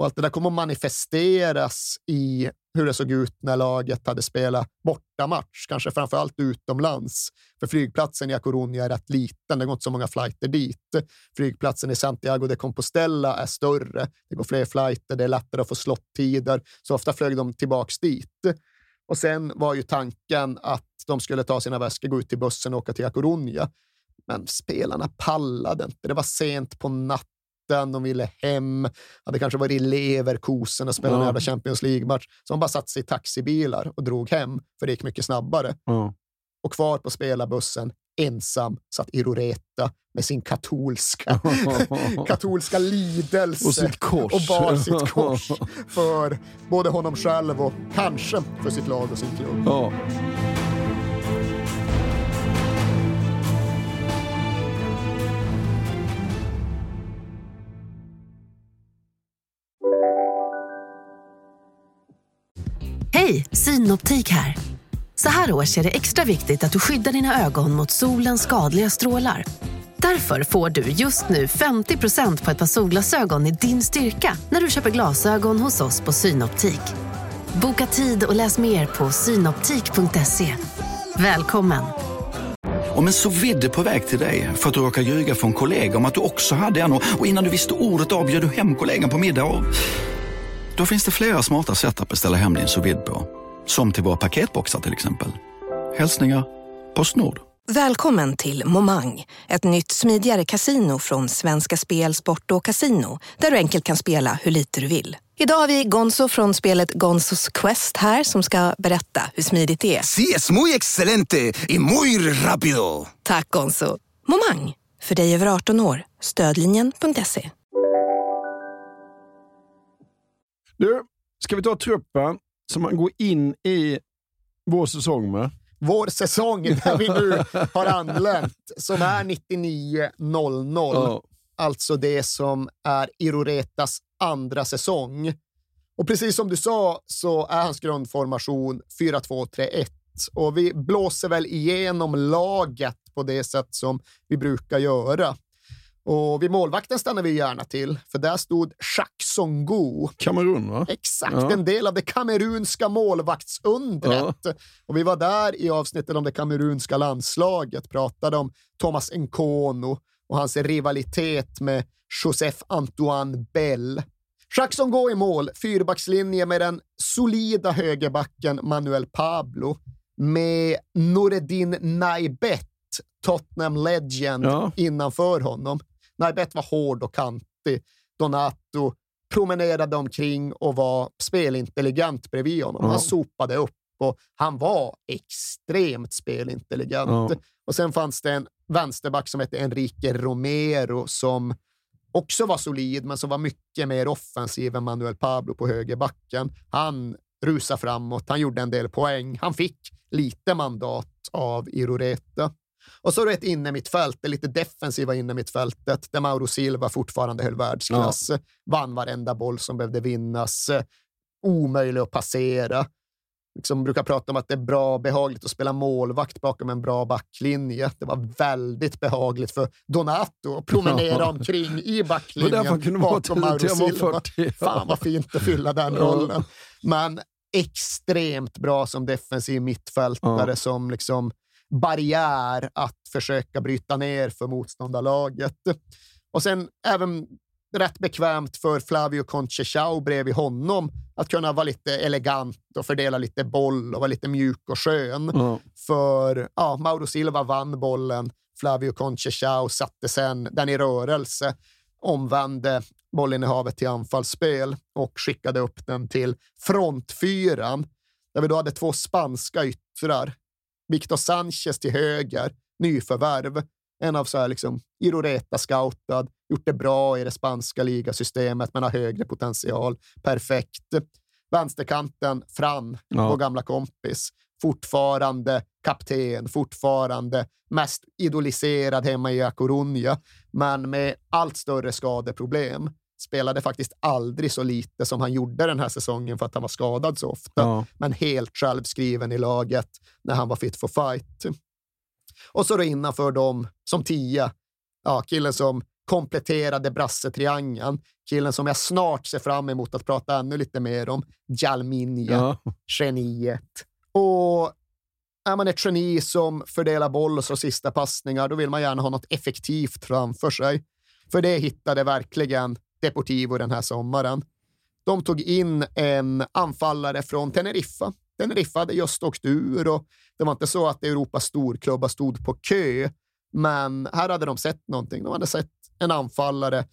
Och allt det där kommer att manifesteras i hur det såg ut när laget hade spelat bortamatch, kanske framför allt utomlands. För flygplatsen i Coruña är rätt liten, det går inte så många flighter dit. Flygplatsen i Santiago de Compostela är större, det går fler flighter, det är lättare att få slottider, så ofta flög de tillbaks dit. Och sen var ju tanken att de skulle ta sina väskor, gå ut till bussen och åka till Coruña. Men spelarna pallade inte. Det var sent på natten natten, de ville hem, hade kanske varit i Leverkusen och spelat ja. en jävla Champions League-match. Så de bara satte sig i taxibilar och drog hem, för det gick mycket snabbare. Ja. Och kvar på spelarbussen, ensam, satt Iroreta med sin katolska, katolska lidelse och, sitt kors. och bar sitt kors för både honom själv och kanske för sitt lag och sin klubb. Ja. Hej, Synoptik här. Så här års är det extra viktigt att du skyddar dina ögon mot solens skadliga strålar. Därför får du just nu 50% på ett par solglasögon i din styrka när du köper glasögon hos oss på Synoptik. Boka tid och läs mer på synoptik.se. Välkommen! Om en så vidde på väg till dig för att du råkar ljuga från kollega om att du också hade en och innan du visste ordet av bjöd du hem kollegan på middag och... Då finns det flera smarta sätt att beställa hem din sous på. Som till våra paketboxar till exempel. Hälsningar Postnord. Välkommen till Momang, ett nytt smidigare kasino från Svenska Spel, Sport och Casino där du enkelt kan spela hur lite du vill. Idag har vi Gonzo från spelet Gonzos Quest här som ska berätta hur smidigt det är. Sí, es muy excelente y muy rápido! Tack Gonzo. Momang, för dig över 18 år. Stödlinjen.se. Du, ska vi ta truppen som man går in i vår säsong med? Vår säsong där vi nu har anlänt, som är 99.00. Ja. Alltså det som är Iroretas andra säsong. Och precis som du sa så är hans grundformation 4-2-3-1 och vi blåser väl igenom laget på det sätt som vi brukar göra. Och vid målvakten stannar vi gärna till, för där stod Jacques Songo. Kamerun, va? Exakt, Ja. en del av det kamerunska målvaktsundret. Och vi var där i avsnittet om det kamerunska landslaget, pratade om Thomas Nkono och hans rivalitet med Joseph Antoine Bell. Jacques Songo i mål, fyrbackslinje med den solida högerbacken Manuel Pablo, med Noureddin Naibet, Tottenham Legend, Ja. innanför honom. Naibet var hård och kantig. Donato promenerade omkring och var spelintelligent bredvid honom. Ja. Han sopade upp och han var extremt spelintelligent. Ja. Och sen fanns det en vänsterback som hette Enrique Romero som också var solid, men som var mycket mer offensiv än Manuel Pablo på högerbacken. Han rusade framåt, han gjorde en del poäng. Han fick lite mandat av Iroreta. Och så är det ett innermittfält, det lite defensiva innermittfältet, där Mauro Silva fortfarande höll världsklass. Vann varenda boll som behövde vinnas. Omöjlig att passera. Liksom brukar prata om att det är bra behagligt att spela målvakt bakom en bra backlinje. Det var väldigt behagligt för Donato att promenera Ja. omkring i backlinjen bakom Mauro Silva. 40. Fan vad fint att fylla den Ja. rollen. Men extremt bra som defensiv mittfältare Ja. som liksom barriär att försöka bryta ner för motståndarlaget. Och sen även rätt bekvämt för Flavio Conchechao bredvid honom att kunna vara lite elegant och fördela lite boll och vara lite mjuk och skön. Ja. För ja, Mauro Silva vann bollen, Flavio Conchechao satte sen den i rörelse, omvände bollinnehavet till anfallsspel och skickade upp den till frontfyran, där vi då hade två spanska yttrar. Victor Sanchez till höger, nyförvärv. En av så här liksom Iroreta scoutad, gjort det bra i det spanska ligasystemet men har högre potential. Perfekt. Vänsterkanten, Fran, Ja. vår gamla kompis. Fortfarande kapten, fortfarande mest idoliserad hemma i A Coruña, men med allt större skadeproblem. Spelade faktiskt aldrig så lite som han gjorde den här säsongen för att han var skadad så ofta Ja. men helt självskriven i laget när han var fit for fight. Och så då innanför dem som tia, ja, killen som kompletterade brassetriangeln, killen som jag snart ser fram emot att prata ännu lite mer om, Jalminja, Ja. geniet. Och är man ett geni som fördelar boll och så sista passningar, då vill man gärna ha något effektivt framför sig. För det hittade verkligen Deportivo den här sommaren. De tog in en anfallare från Teneriffa. Teneriffa hade just åkt ur och det var inte så att Europas storklubbar stod på kö, men här hade de sett någonting. De hade sett en anfallare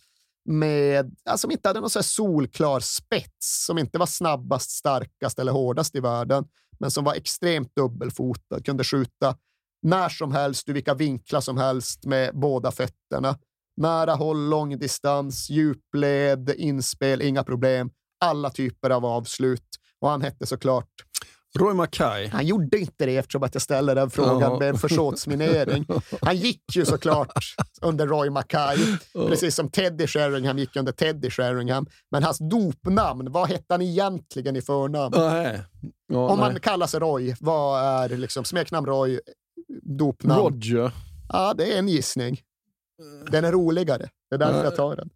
med, alltså, som inte hade någon så här solklar spets, som inte var snabbast, starkast eller hårdast i världen, men som var extremt dubbelfotad, kunde skjuta när som helst, ur vilka vinklar som helst med båda fötterna. Nära håll, lång distans, djupled, inspel, inga problem. Alla typer av avslut. Och han hette såklart Roy Mackay. Han gjorde inte det eftersom att jag ställer den frågan Ja. med en försåtsminering. Han gick ju såklart under Roy Mackay, precis som Teddy Sheringham gick under Teddy Sheringham. Men hans dopnamn, vad hette han egentligen i förnamn? Ja, Om man nej. kallar sig Roy, vad är liksom smeknamn Roy, dopnamn? Roger. Ja, det är en gissning. Den är roligare. Det är därför jag tar den.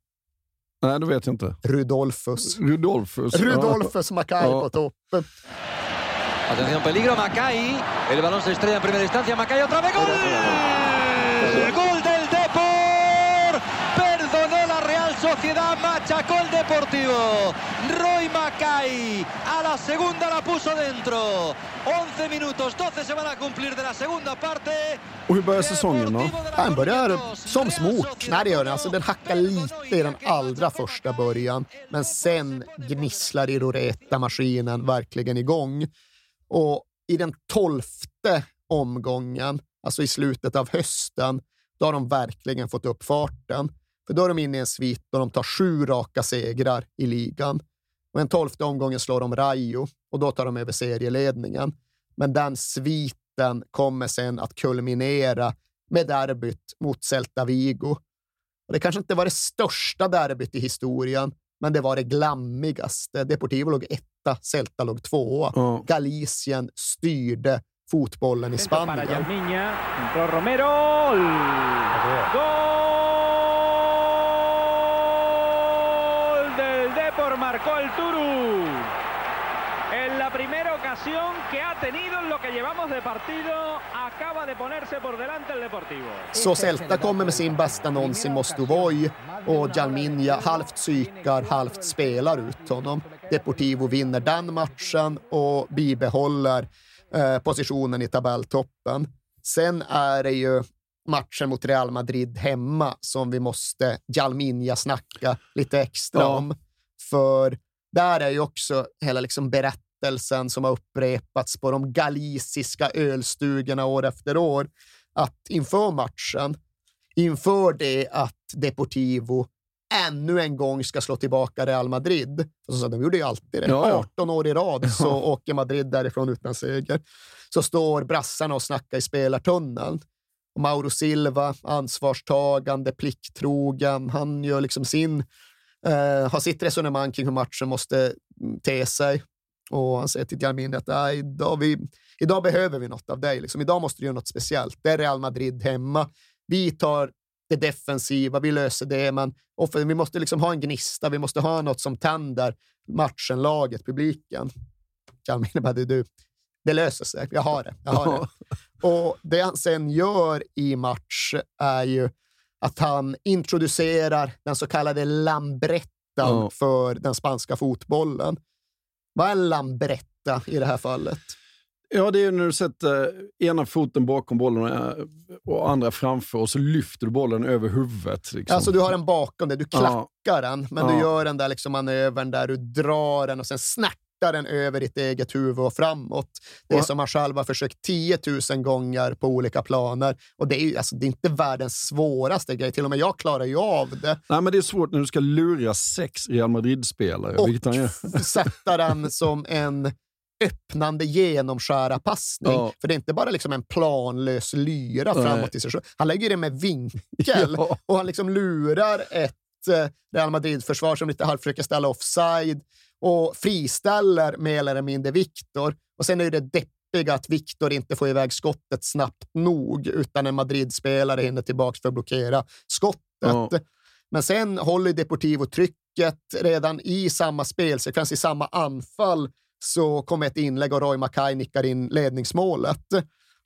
Nej, det vet jag inte. Rudolfus. Rudolfus. Rudolfus Mackay Ja. på topp. Atención, peligro, Macay. El balón se estrella en primera instancia. Macay otra vez. ¡Gol! ¡Gol del Depor! Perdonó la Real Sociedad, machacó el Deportivo. Roy Macay a la segunda la puso dentro. 11 minutos, 12 se van a cumplir de la segunda parte. Och hur börjar säsongen då? Han börjar som smort. Nej, det gör den. Alltså, den hackar lite i den allra första början. Men sen gnisslar Iroreta-maskinen verkligen igång. Och i den tolfte omgången, alltså i slutet av hösten, då har de verkligen fått upp farten. För då är de inne i en svit och de tar sju raka segrar i ligan. Och den tolfte omgången slår de Rayo och då tar de över serieledningen. Men den sviten kommer sen att kulminera med derbyt mot Celta Vigo. Och det kanske inte var det största derbyt i historien, men det var det glammigaste. Deportivo låg etta, Celta låg tvåa. Ja. Galicien styrde fotbollen i Spanien. Yalmiña, entró Romero. Gol del Depor, marcó el Turu. En la primera ocasión que ha tenido en lo que llevamos de partido, acaba de ponerse por delante el Deportivo. Så Celta kommer med sin bästa någonsin Mostovoy och Jalminja halvt psykar, halvt spelar ut honom. Deportivo vinner den matchen och bibehåller eh, positionen i tabelltoppen. Sen är det ju matchen mot Real Madrid hemma som vi måste Jalminja snacka lite extra Ja. om. För där är ju också hela liksom berättelsen som har upprepats på de galiciska ölstugorna år efter år. Att inför matchen, inför det att Deportivo ännu en gång ska slå tillbaka Real Madrid. Och så, de gjorde ju alltid det. Ja, ja. 18 år i rad så åker Madrid därifrån utan seger. Så står brassarna och snackar i spelartunneln. Och Mauro Silva, ansvarstagande, plikttrogen, han gör liksom sin, eh, har sitt resonemang kring hur matchen måste mm, te sig. Och han säger till Jarmin att "Nej, idag, vi, idag behöver vi något av dig. Liksom, idag måste du göra något speciellt. Det är Real Madrid hemma. Vi tar det defensiva, vi löser det, men offer, vi måste liksom ha en gnista. Vi måste ha något som tänder matchen, laget, publiken. Jarmin bara, "Du, du, det löser sig. Jag har det. Jag har det. Och det han sen gör i match är ju att han introducerar den så kallade lambrettan Ja. för den spanska fotbollen. Vad är lambretta i det här fallet? Ja, det är när du sätter ena foten bakom bollen och- andra framför och så lyfter du bollen över huvudet. Liksom. Alltså du har den bakom dig, du Ja. klackar den, men du Ja. gör den där liksom manövern där du drar den och sen snärtar den över ditt eget huvud och framåt. Det är Och- som man själv har försökt 10 000 gånger på olika planer. Och det är ju alltså, det är inte världens svåraste grej. Till och med jag klarar ju av det. Nej, men det är svårt när du ska lura sex Real Madrid-spelare. Och sätta den som en öppnande genomskära-passning. Ja. För det är inte bara liksom en planlös lyra Nej. framåt i sig själv. Han lägger det med vinkel Ja. och han liksom lurar ett eh, Real Madrid-försvar som lite halvt försöker ställa offside och friställer mer eller mindre Viktor. Och sen är det deppiga att Viktor inte får iväg skottet snabbt nog utan en Madrid-spelare hinner tillbaka för att blockera skottet. Ja. Men sen håller Deportivo trycket redan i samma spelsekvens, i samma anfall, så kommer ett inlägg och Roy Mackay nickar in ledningsmålet.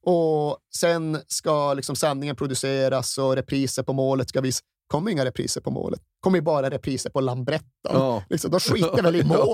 Och sen ska liksom sändningen produceras och repriser på målet ska visas. Kommer inga repriser på målet. kommer bara repriser på Lambrettan. Ja. Liksom, de skiter väl i målet.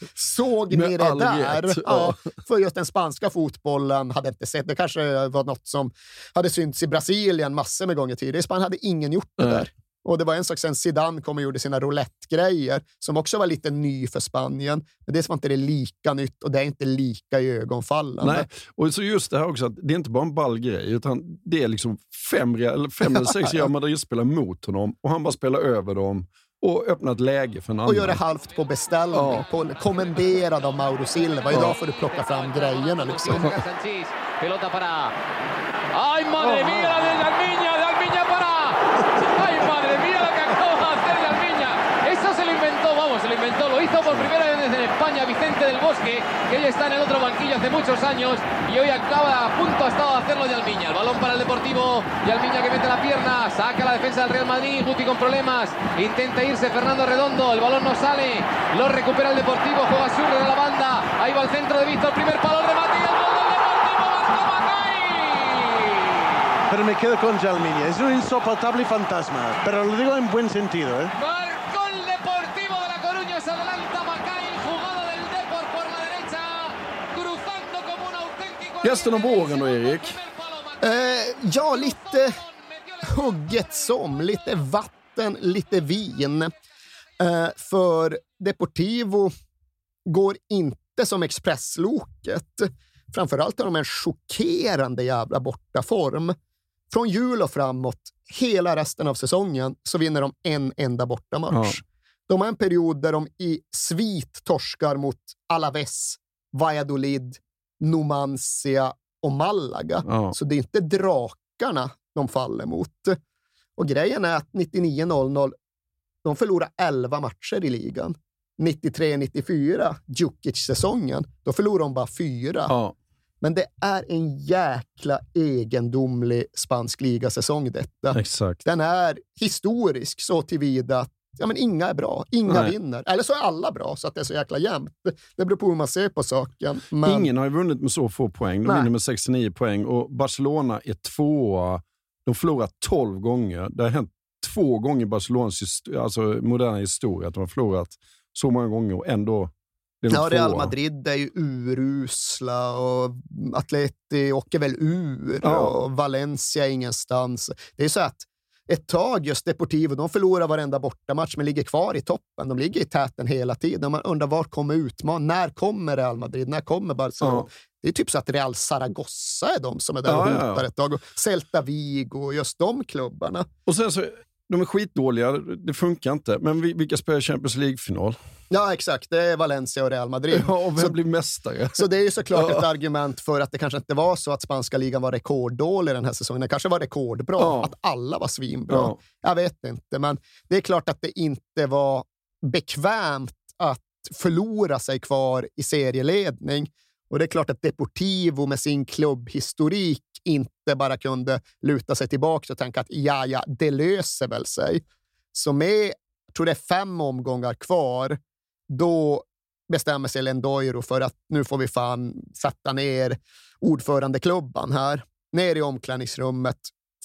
Ja. Såg Med ni det all där? ja. För just den spanska fotbollen hade inte sett. Det kanske var något som hade synts i Brasilien massor med gånger tidigare. I Spanien hade ingen gjort det Nej. där. Och det var en sak sen Zidane kom och gjorde sina roulette-grejer som också var lite ny för Spanien. Men det var inte det lika nytt och det är inte lika i ögonfallande. Nej, och så just det här också att det är inte bara en ball grej, utan det är liksom fem, eller fem eller sex Real Madrid-spelare mot honom och han bara spelar över dem och öppna ett läge för en annan. Och gör det halvt på beställning, Ja. på, kommenderad av Mauro Silva. Idag får du plocka fram grejerna liksom. Sanchís, por primera vez en España Vicente del Bosque, que hoy está en el otro banquillo hace muchos años y hoy acaba a punto ha estado de hacerlo de Almiña. El balón para el Deportivo y Almiña que mete la pierna, saca la defensa del Real Madrid, Guti con problemas, intenta irse Fernando Redondo, el balón no sale, lo recupera el Deportivo, juega Surre de la banda, ahí va el centro de Víctor, primer palo, remate y el gol del Deportivo, marcó Macay. Pero me quedo con Jalmiña. Es un insoportable fantasma. Pero lo digo en buen sentido, ¿eh? Gästen om våren då, Erik? Eh, ja, lite hugget som. Lite vatten, lite vin. Eh, för Deportivo går inte som Expressloket. Framförallt har de en chockerande jävla bortaform. Från jul och framåt, hela resten av säsongen, så vinner de en enda bortamatch. De har en period där de i svit torskar mot Alaves, Valladolid, Numancia och Malaga. Ja. Så det är inte drakarna de faller mot. Och grejen är att 99-00, de förlorar 11 matcher i ligan. 93-94, Djukic-säsongen, då förlorar de bara fyra. Ja. Men det är en jäkla egendomlig spansk ligasäsong detta. Exakt. Den är historisk så tillvida att ja, men inga är bra, inga Nej. vinner. Eller så är alla bra, så att det är så jäkla jämnt. Det beror på hur man ser på saken. Men... Ingen har ju vunnit med så få poäng. De Nej. vinner med 69 poäng och Barcelona är tvåa. De förlorar 12 gånger. Det har hänt två gånger i Barcelonas hist- alltså, moderna historia att de har förlorat så många gånger och ändå är de Ja, Real. Madrid är ju urusla och Atleti åker väl ur Ja. och Valencia är ingenstans. Det är så att ett tag just Deportivo, de förlorar varenda bortamatch men ligger kvar i toppen. De ligger i täten hela tiden. Man undrar var kommer utman? När kommer Real Madrid? När kommer Barcelona? Ja. Det är typ så att Real Zaragoza är de som är där Ja, och ja, hotar ja. ett tag. Och Celta Vigo och just de klubbarna. Och sen så, de är skitdåliga, det funkar inte. Men vi- vilka spelar Champions League-final? Ja, exakt. Det är Valencia och Real Madrid. Ja, och vem Så- blir mästare? Så det är ju såklart Ja. ett argument för att det kanske inte var så att spanska ligan var rekorddålig den här säsongen. Den kanske var rekordbra, Ja. att alla var svinbra. Ja. Jag vet inte, men det är klart att det inte var bekvämt att förlora sig kvar i serieledning. Och det är klart att Deportivo med sin klubbhistorik inte bara kunde luta sig tillbaka och tänka att ja, ja, det löser väl sig. Så med, jag tror det är fem omgångar kvar, då bestämmer sig Lendoiro för att nu får vi fan sätta ner ordförandeklubban här, ner i omklädningsrummet,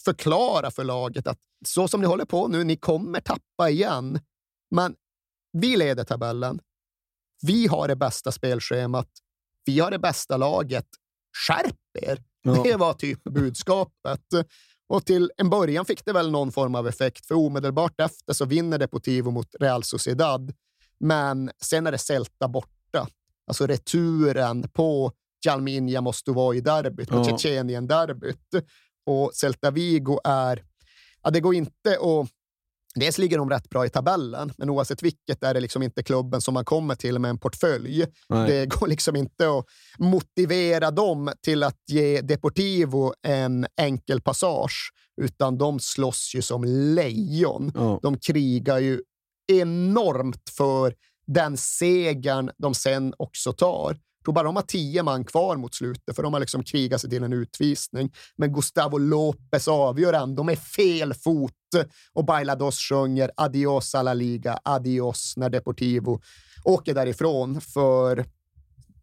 förklara för laget att så som ni håller på nu, ni kommer tappa igen. Men vi leder tabellen. Vi har det bästa spelschemat. Vi har det bästa laget. Skärp er! Ja. Det var typ budskapet. Och till en början fick det väl någon form av effekt, för omedelbart efter så vinner Deportivo mot Real Sociedad. Men sen är det Celta borta. Alltså returen på Jalminja måste vara i derbyt, mot Ja. Tjetjenien-derbyt. Och Celta Vigo är... Ja, det går inte att... Dels ligger de rätt bra i tabellen, men oavsett vilket är det liksom inte klubben som man kommer till med en portfölj. Nej. Det går liksom inte att motivera dem till att ge Deportivo en enkel passage, utan de slåss ju som lejon. Ja. De krigar ju enormt för den segern de sen också tar. Tror bara de har tio man kvar mot slutet, för de har liksom krigat sig till en utvisning. Men Gustavo Lopez avgör ändå med fel fot och Bailados sjunger adios a la liga, adios när Deportivo åker därifrån. För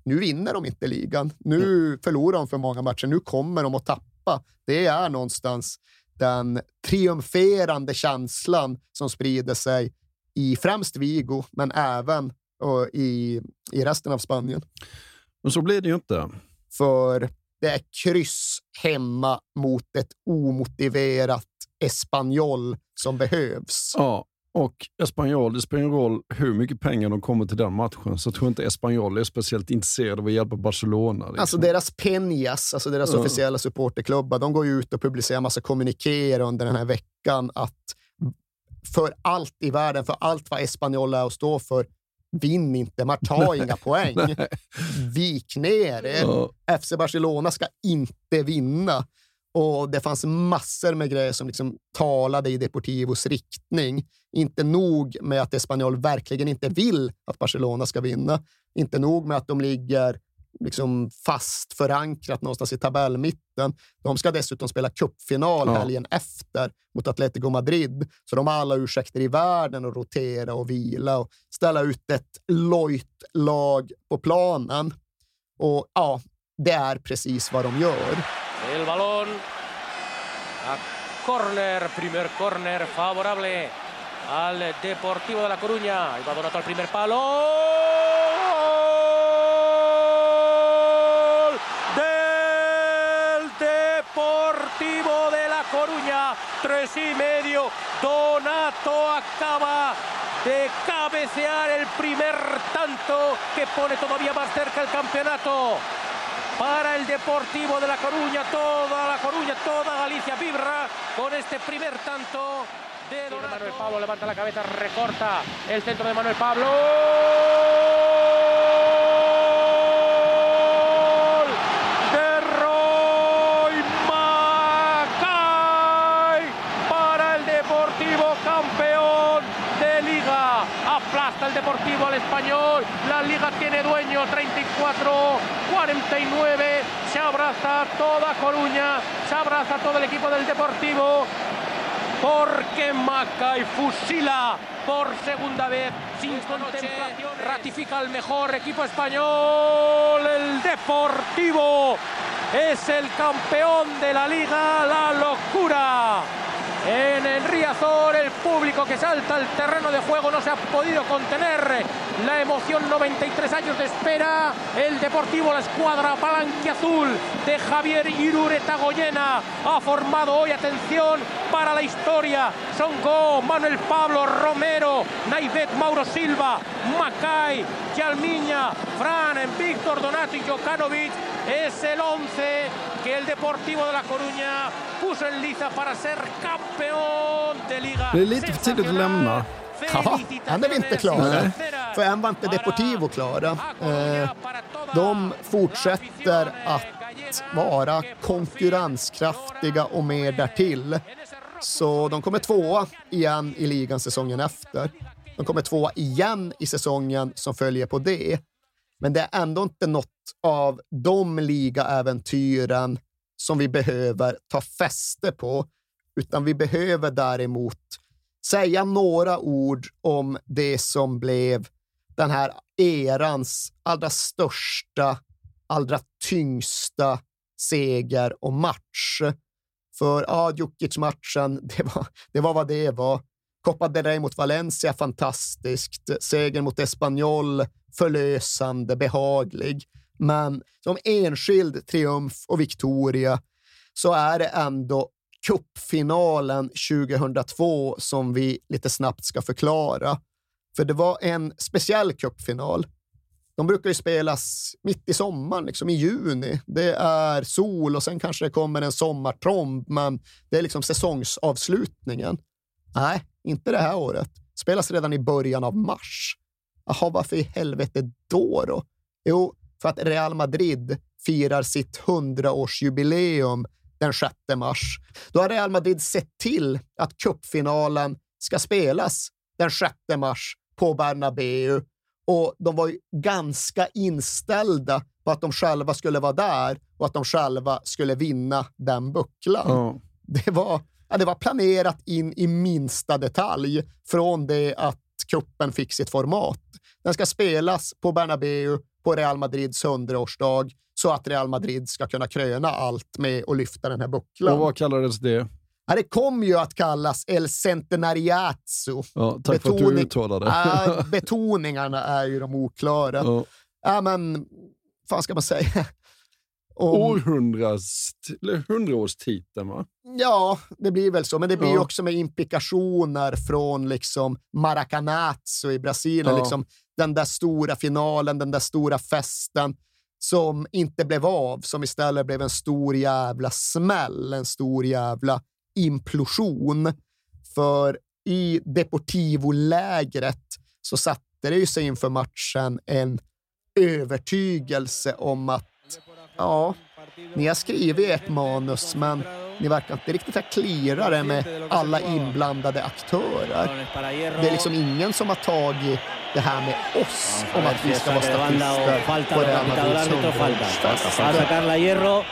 nu vinner de inte ligan. Nu förlorar de för många matcher. Nu kommer de att tappa. Det är någonstans den triumferande känslan som sprider sig i främst Vigo, men även och i, i resten av Spanien. Men så blir det ju inte. För det är kryss hemma mot ett omotiverat Espanyol som behövs. Ja, och Espanyol, det spelar ingen roll hur mycket pengar de kommer till den matchen, så jag tror inte Espanyol är speciellt intresserade av att hjälpa Barcelona. Liksom. Alltså deras Peñas, alltså deras Ja. officiella supporterklubbar, de går ju ut och publicerar massa kommunikéer under den här veckan att för allt i världen, för allt vad Espanyol är och står för, vinn inte, man tar inga poäng. Vik ner er. Ja. FC Barcelona ska inte vinna. Och det fanns massor med grejer som liksom talade i Deportivos riktning. Inte nog med att Espanyol verkligen inte vill att Barcelona ska vinna. Inte nog med att de ligger liksom fast förankrat någonstans i tabellmitten. De ska dessutom spela cupfinal Ja. helgen efter mot Atletico Madrid. Så de har alla ursäkter i världen att rotera och vila och ställa ut ett lojt lag på planen. Och ja, det är precis vad de gör. El balón a córner, primer córner favorable al Deportivo de La Coruña. Y va Donato al primer palo. Tres y medio. Donato acaba de cabecear el primer tanto que pone todavía más cerca el campeonato para el Deportivo de La Coruña. Toda La Coruña, toda Galicia vibra con este primer tanto de Donato. Manuel Pablo levanta la cabeza, recorta el centro de Manuel Pablo. ¡Gol! De Roy Macay para el Deportivo campeón de Liga. Aplasta el Deportivo al español. La Liga tiene dueño 34, 49. Se abraza toda Coruña. Se abraza todo el equipo del Deportivo. Porque Macay fusila por segunda vez sin contemplación. Ratifica el mejor equipo español. El Deportivo es el campeón de la liga. La locura. En el Riazor, el público que salta al terreno de juego no se ha podido contener. La emoción, 93 años de espera. El Deportivo, la escuadra azul de Javier Irureta Goyena, ha formado hoy, atención, para la historia. Songo, Manuel Pablo Romero, Naivet Mauro Silva, Macay, Yalmiña, Fran, Víctor Donato y Jokanovic. Es el 11 que el Deportivo de La Coruña puso en liza para ser campeón de liga. Det är lite för tidigt att lämna. Ja, än är vi inte klara. För än var inte Deportivo klara. Eh, de fortsätter att vara konkurrenskraftiga och mer därtill. Så de kommer tvåa igen i ligan säsongen efter. De kommer tvåa igen i säsongen som följer på det. Men det är ändå inte något av de ligaäventyren som vi behöver ta fäste på, utan vi behöver däremot säga några ord om det som blev den här erans allra största, allra tyngsta seger och match. För ja, Djukic-matchen, det var, det var vad det var. Copa del Rey mot Valencia, fantastiskt. Seger mot Espanyol, förlösande, behaglig. Men som enskild triumf och Victoria så är det ändå cupfinalen 2002 som vi lite snabbt ska förklara. För det var en speciell cupfinal. De brukar ju spelas mitt i sommaren, liksom i juni. Det är sol och sen kanske det kommer en sommartromb, men det är liksom säsongsavslutningen. Nej, inte det här året. Spelas redan i början av mars. Jaha, varför i helvete då då? Jo, för att Real Madrid firar sitt 100-årsjubileum den 6 mars. Då har Real Madrid sett till att cupfinalen ska spelas den 6 mars på Bernabeu och de var ju ganska inställda på att de själva skulle vara där och att de själva skulle vinna den bucklan. Ja. Det, var, ja, det var planerat in i minsta detalj från det att kuppen fick sitt format. Den ska spelas på Bernabeu på Real Madrids 100-årsdag så att Real Madrid ska kunna kröna allt med att lyfta den här bucklan. Och vad kallades det? Ja, det kom ju att kallas El Centenariazzo. Ja, tack för att du uttalade. Ja, betoningarna är ju de oklara. Ja. Ja, men vad ska man säga? Om- Århundrads, eller hundraårstiteln, va? Ja, det blir väl så. Men det blir Ja. också med implikationer från liksom Maracanazzo i Brasilien. Ja. Liksom den där stora finalen, den där stora festen som inte blev av, som istället blev en stor jävla smäll, en stor jävla implosion. För i Deportivo-lägret så satte det ju sig inför matchen en övertygelse om att ja, ni har skrivit ett manus, men ni verkar inte riktigt ha med alla inblandade aktörer. Det är liksom ingen som har tagit det här med oss om att vi ska vara statister på Real Madrids hundraårsfest.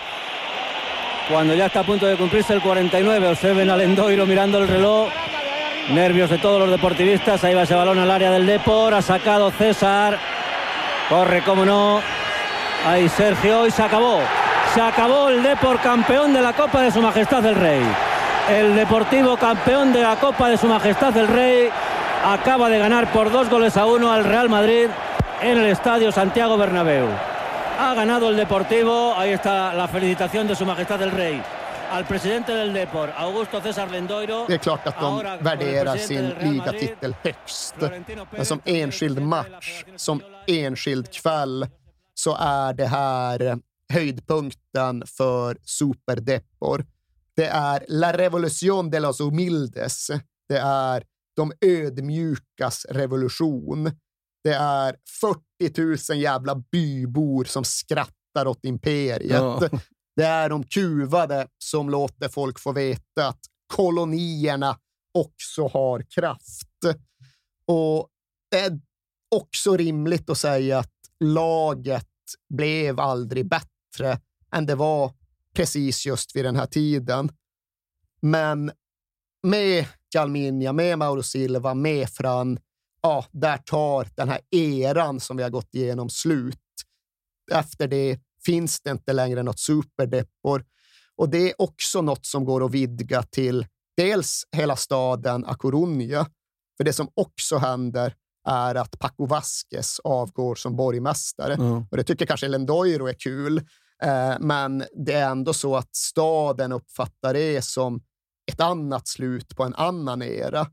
Cuando ya está a punto de cumplirse el 49, observen al Endoiro mirando el reloj. Nervios de todos los deportivistas. Ahí va ese balón al área del Depor. Ha sacado César. Corre, como no. Ahí Sergio y se acabó. Se acabó el Depor campeón de la Copa de Su Majestad el Rey. El Deportivo campeón de la Copa de Su Majestad el Rey acaba de ganar por dos goles a uno al Real Madrid en el Estadio Santiago Bernabéu. Ha ganado el Deportivo. Ahí está la felicitación de Su Majestad el Rey. Al presidente del Depor, Augusto César Lendoiro. Det är klart att de värderar sin ligatitel högst. Men som enskild match, som enskild kväll, så är det här höjdpunkten för Super Depor. Det är La Revolución de los Humildes. Det är de ödmjukas revolution. Det är 40 000 jävla bybor som skrattar åt imperiet. Ja. Det är de kuvade som låter folk få veta att kolonierna också har kraft. Och det är också rimligt att säga att laget blev aldrig bättre än det var precis just vid den här tiden. Men med Jalminja, med Mauro Silva, med Fran, ja, där tar den här eran som vi har gått igenom slut. Efter det finns det inte längre något superdepor. Och det är också något som går att vidga till dels hela staden A Coruña. För det som också händer är att Paco Vasquez avgår som borgmästare. Mm. Och det tycker kanske Lendoiro är kul. Eh, men det är ändå så att staden uppfattar det som ett annat slut på en annan era.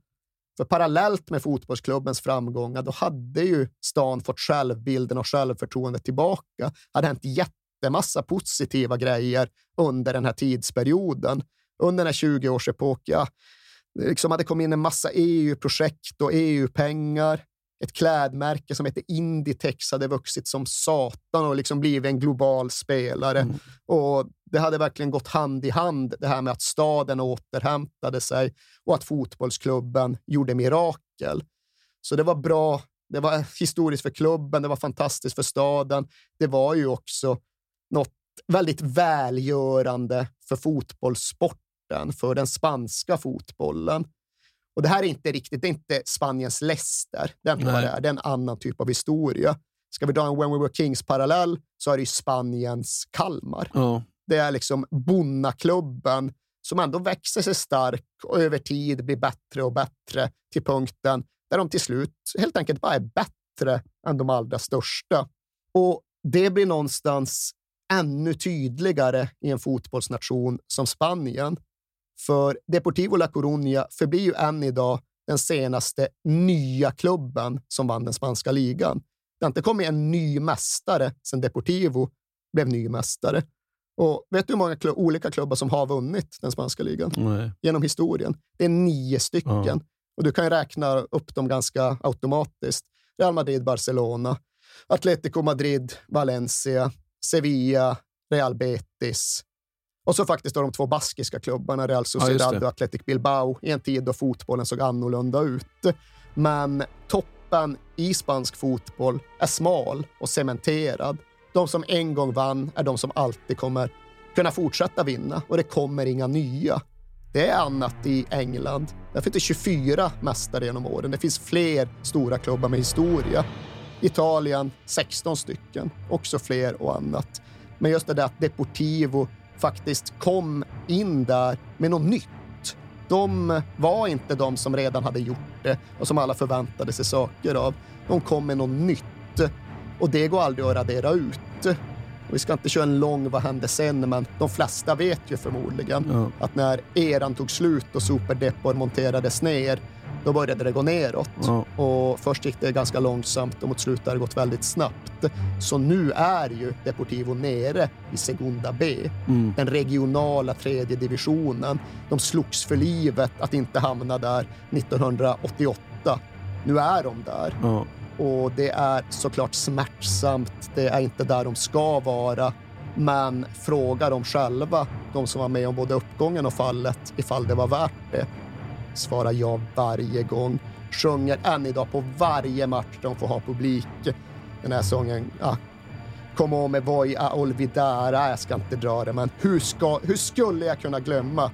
För parallellt med fotbollsklubbens framgångar, då hade ju stan fått självbilden och självförtroendet tillbaka. hade hänt jättemassa positiva grejer under den här tidsperioden. Under den här 20-årsepoken, ja, det liksom hade kommit in en massa EU-projekt och EU-pengar. Ett klädmärke som heter Inditex hade vuxit som satan och liksom blivit en global spelare. Och Det hade verkligen gått hand i hand, det här med att staden återhämtade sig och att fotbollsklubben gjorde mirakel. Så det var bra. Det var historiskt för klubben, det var fantastiskt för staden. Det var ju också något väldigt välgörande för fotbollssporten, för den spanska fotbollen. Och det här är inte riktigt, det är inte Spaniens Leicester. Nej. det är. Det är en annan typ av historia. Ska vi dra en When We Were Kings-parallell så är det ju Spaniens Kalmar. Ja. Det är liksom bonnaklubben som ändå växer sig stark och över tid blir bättre och bättre till punkten där de till slut helt enkelt bara är bättre än de allra största. Och det blir någonstans ännu tydligare i en fotbollsnation som Spanien. För Deportivo La Coruña förblir ju än idag den senaste nya klubben som vann den spanska ligan. Det har inte kommit en ny mästare sedan Deportivo blev ny mästare. Och vet du hur många klubb, olika klubbar som har vunnit den spanska ligan Nej. genom historien? Det är nio stycken. Ja. Och du kan ju räkna upp dem ganska automatiskt. Real Madrid, Barcelona, Atletico Madrid, Valencia, Sevilla, Real Betis. Och så faktiskt då de två baskiska klubbarna, Real Sociedad det. och Athletic Bilbao, i en tid då fotbollen såg annorlunda ut. Men toppen i spansk fotboll är smal och cementerad. De som en gång vann är de som alltid kommer kunna fortsätta vinna och det kommer inga nya. Det är annat i England. Där finns det 24 mästare genom åren. Det finns fler stora klubbar med historia. Italien 16 stycken, också fler och annat. Men just det där att Deportivo faktiskt kom in där med något nytt. De var inte de som redan hade gjort det och som alla förväntade sig saker av. De kom med något nytt och det går aldrig att radera ut. Och vi ska inte köra en lång vad hände sen, men de flesta vet ju förmodligen Ja. att när eran tog slut och Super Depor monterades ner, då började det gå neråt. Ja. Och först gick det ganska långsamt och mot slutet har det gått väldigt snabbt. Så nu är ju Deportivo nere i Segunda B, Mm. den regionala tredje divisionen. De slogs för livet att inte hamna där 1988. Nu är de där. Ja. Och det är såklart smärtsamt. Det är inte där de ska vara. Men fråga dem själva, de som var med om både uppgången och fallet, ifall det var värt det. Svarar ja varje gång. Sjunger än idag på varje match de får ha publik. Den här sången, ja, Como me voy a olvidara, jag ska inte dra det, men hur, ska, hur skulle jag kunna glömma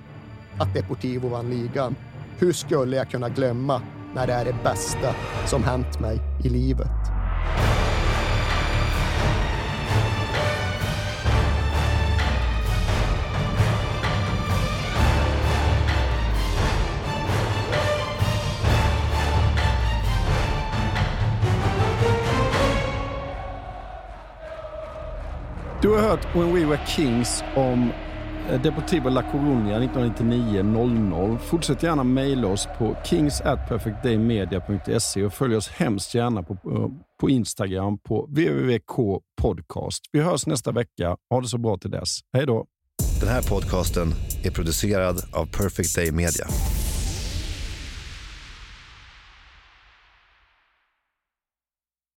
att Deportivo vann ligan? Hur skulle jag kunna glömma när det är det bästa som hänt mig i livet? Du har hört When We Were Kings om eh, Deportivo La Coruña 1999-00. Fortsätt gärna mejla oss på kings at perfectdaymedia.se och följ oss hemskt gärna på, på- på Instagram på www.k podcast. Vi hörs nästa vecka. Ha det så bra till dess. Hej då! Den här podcasten är producerad av Perfect Day Media.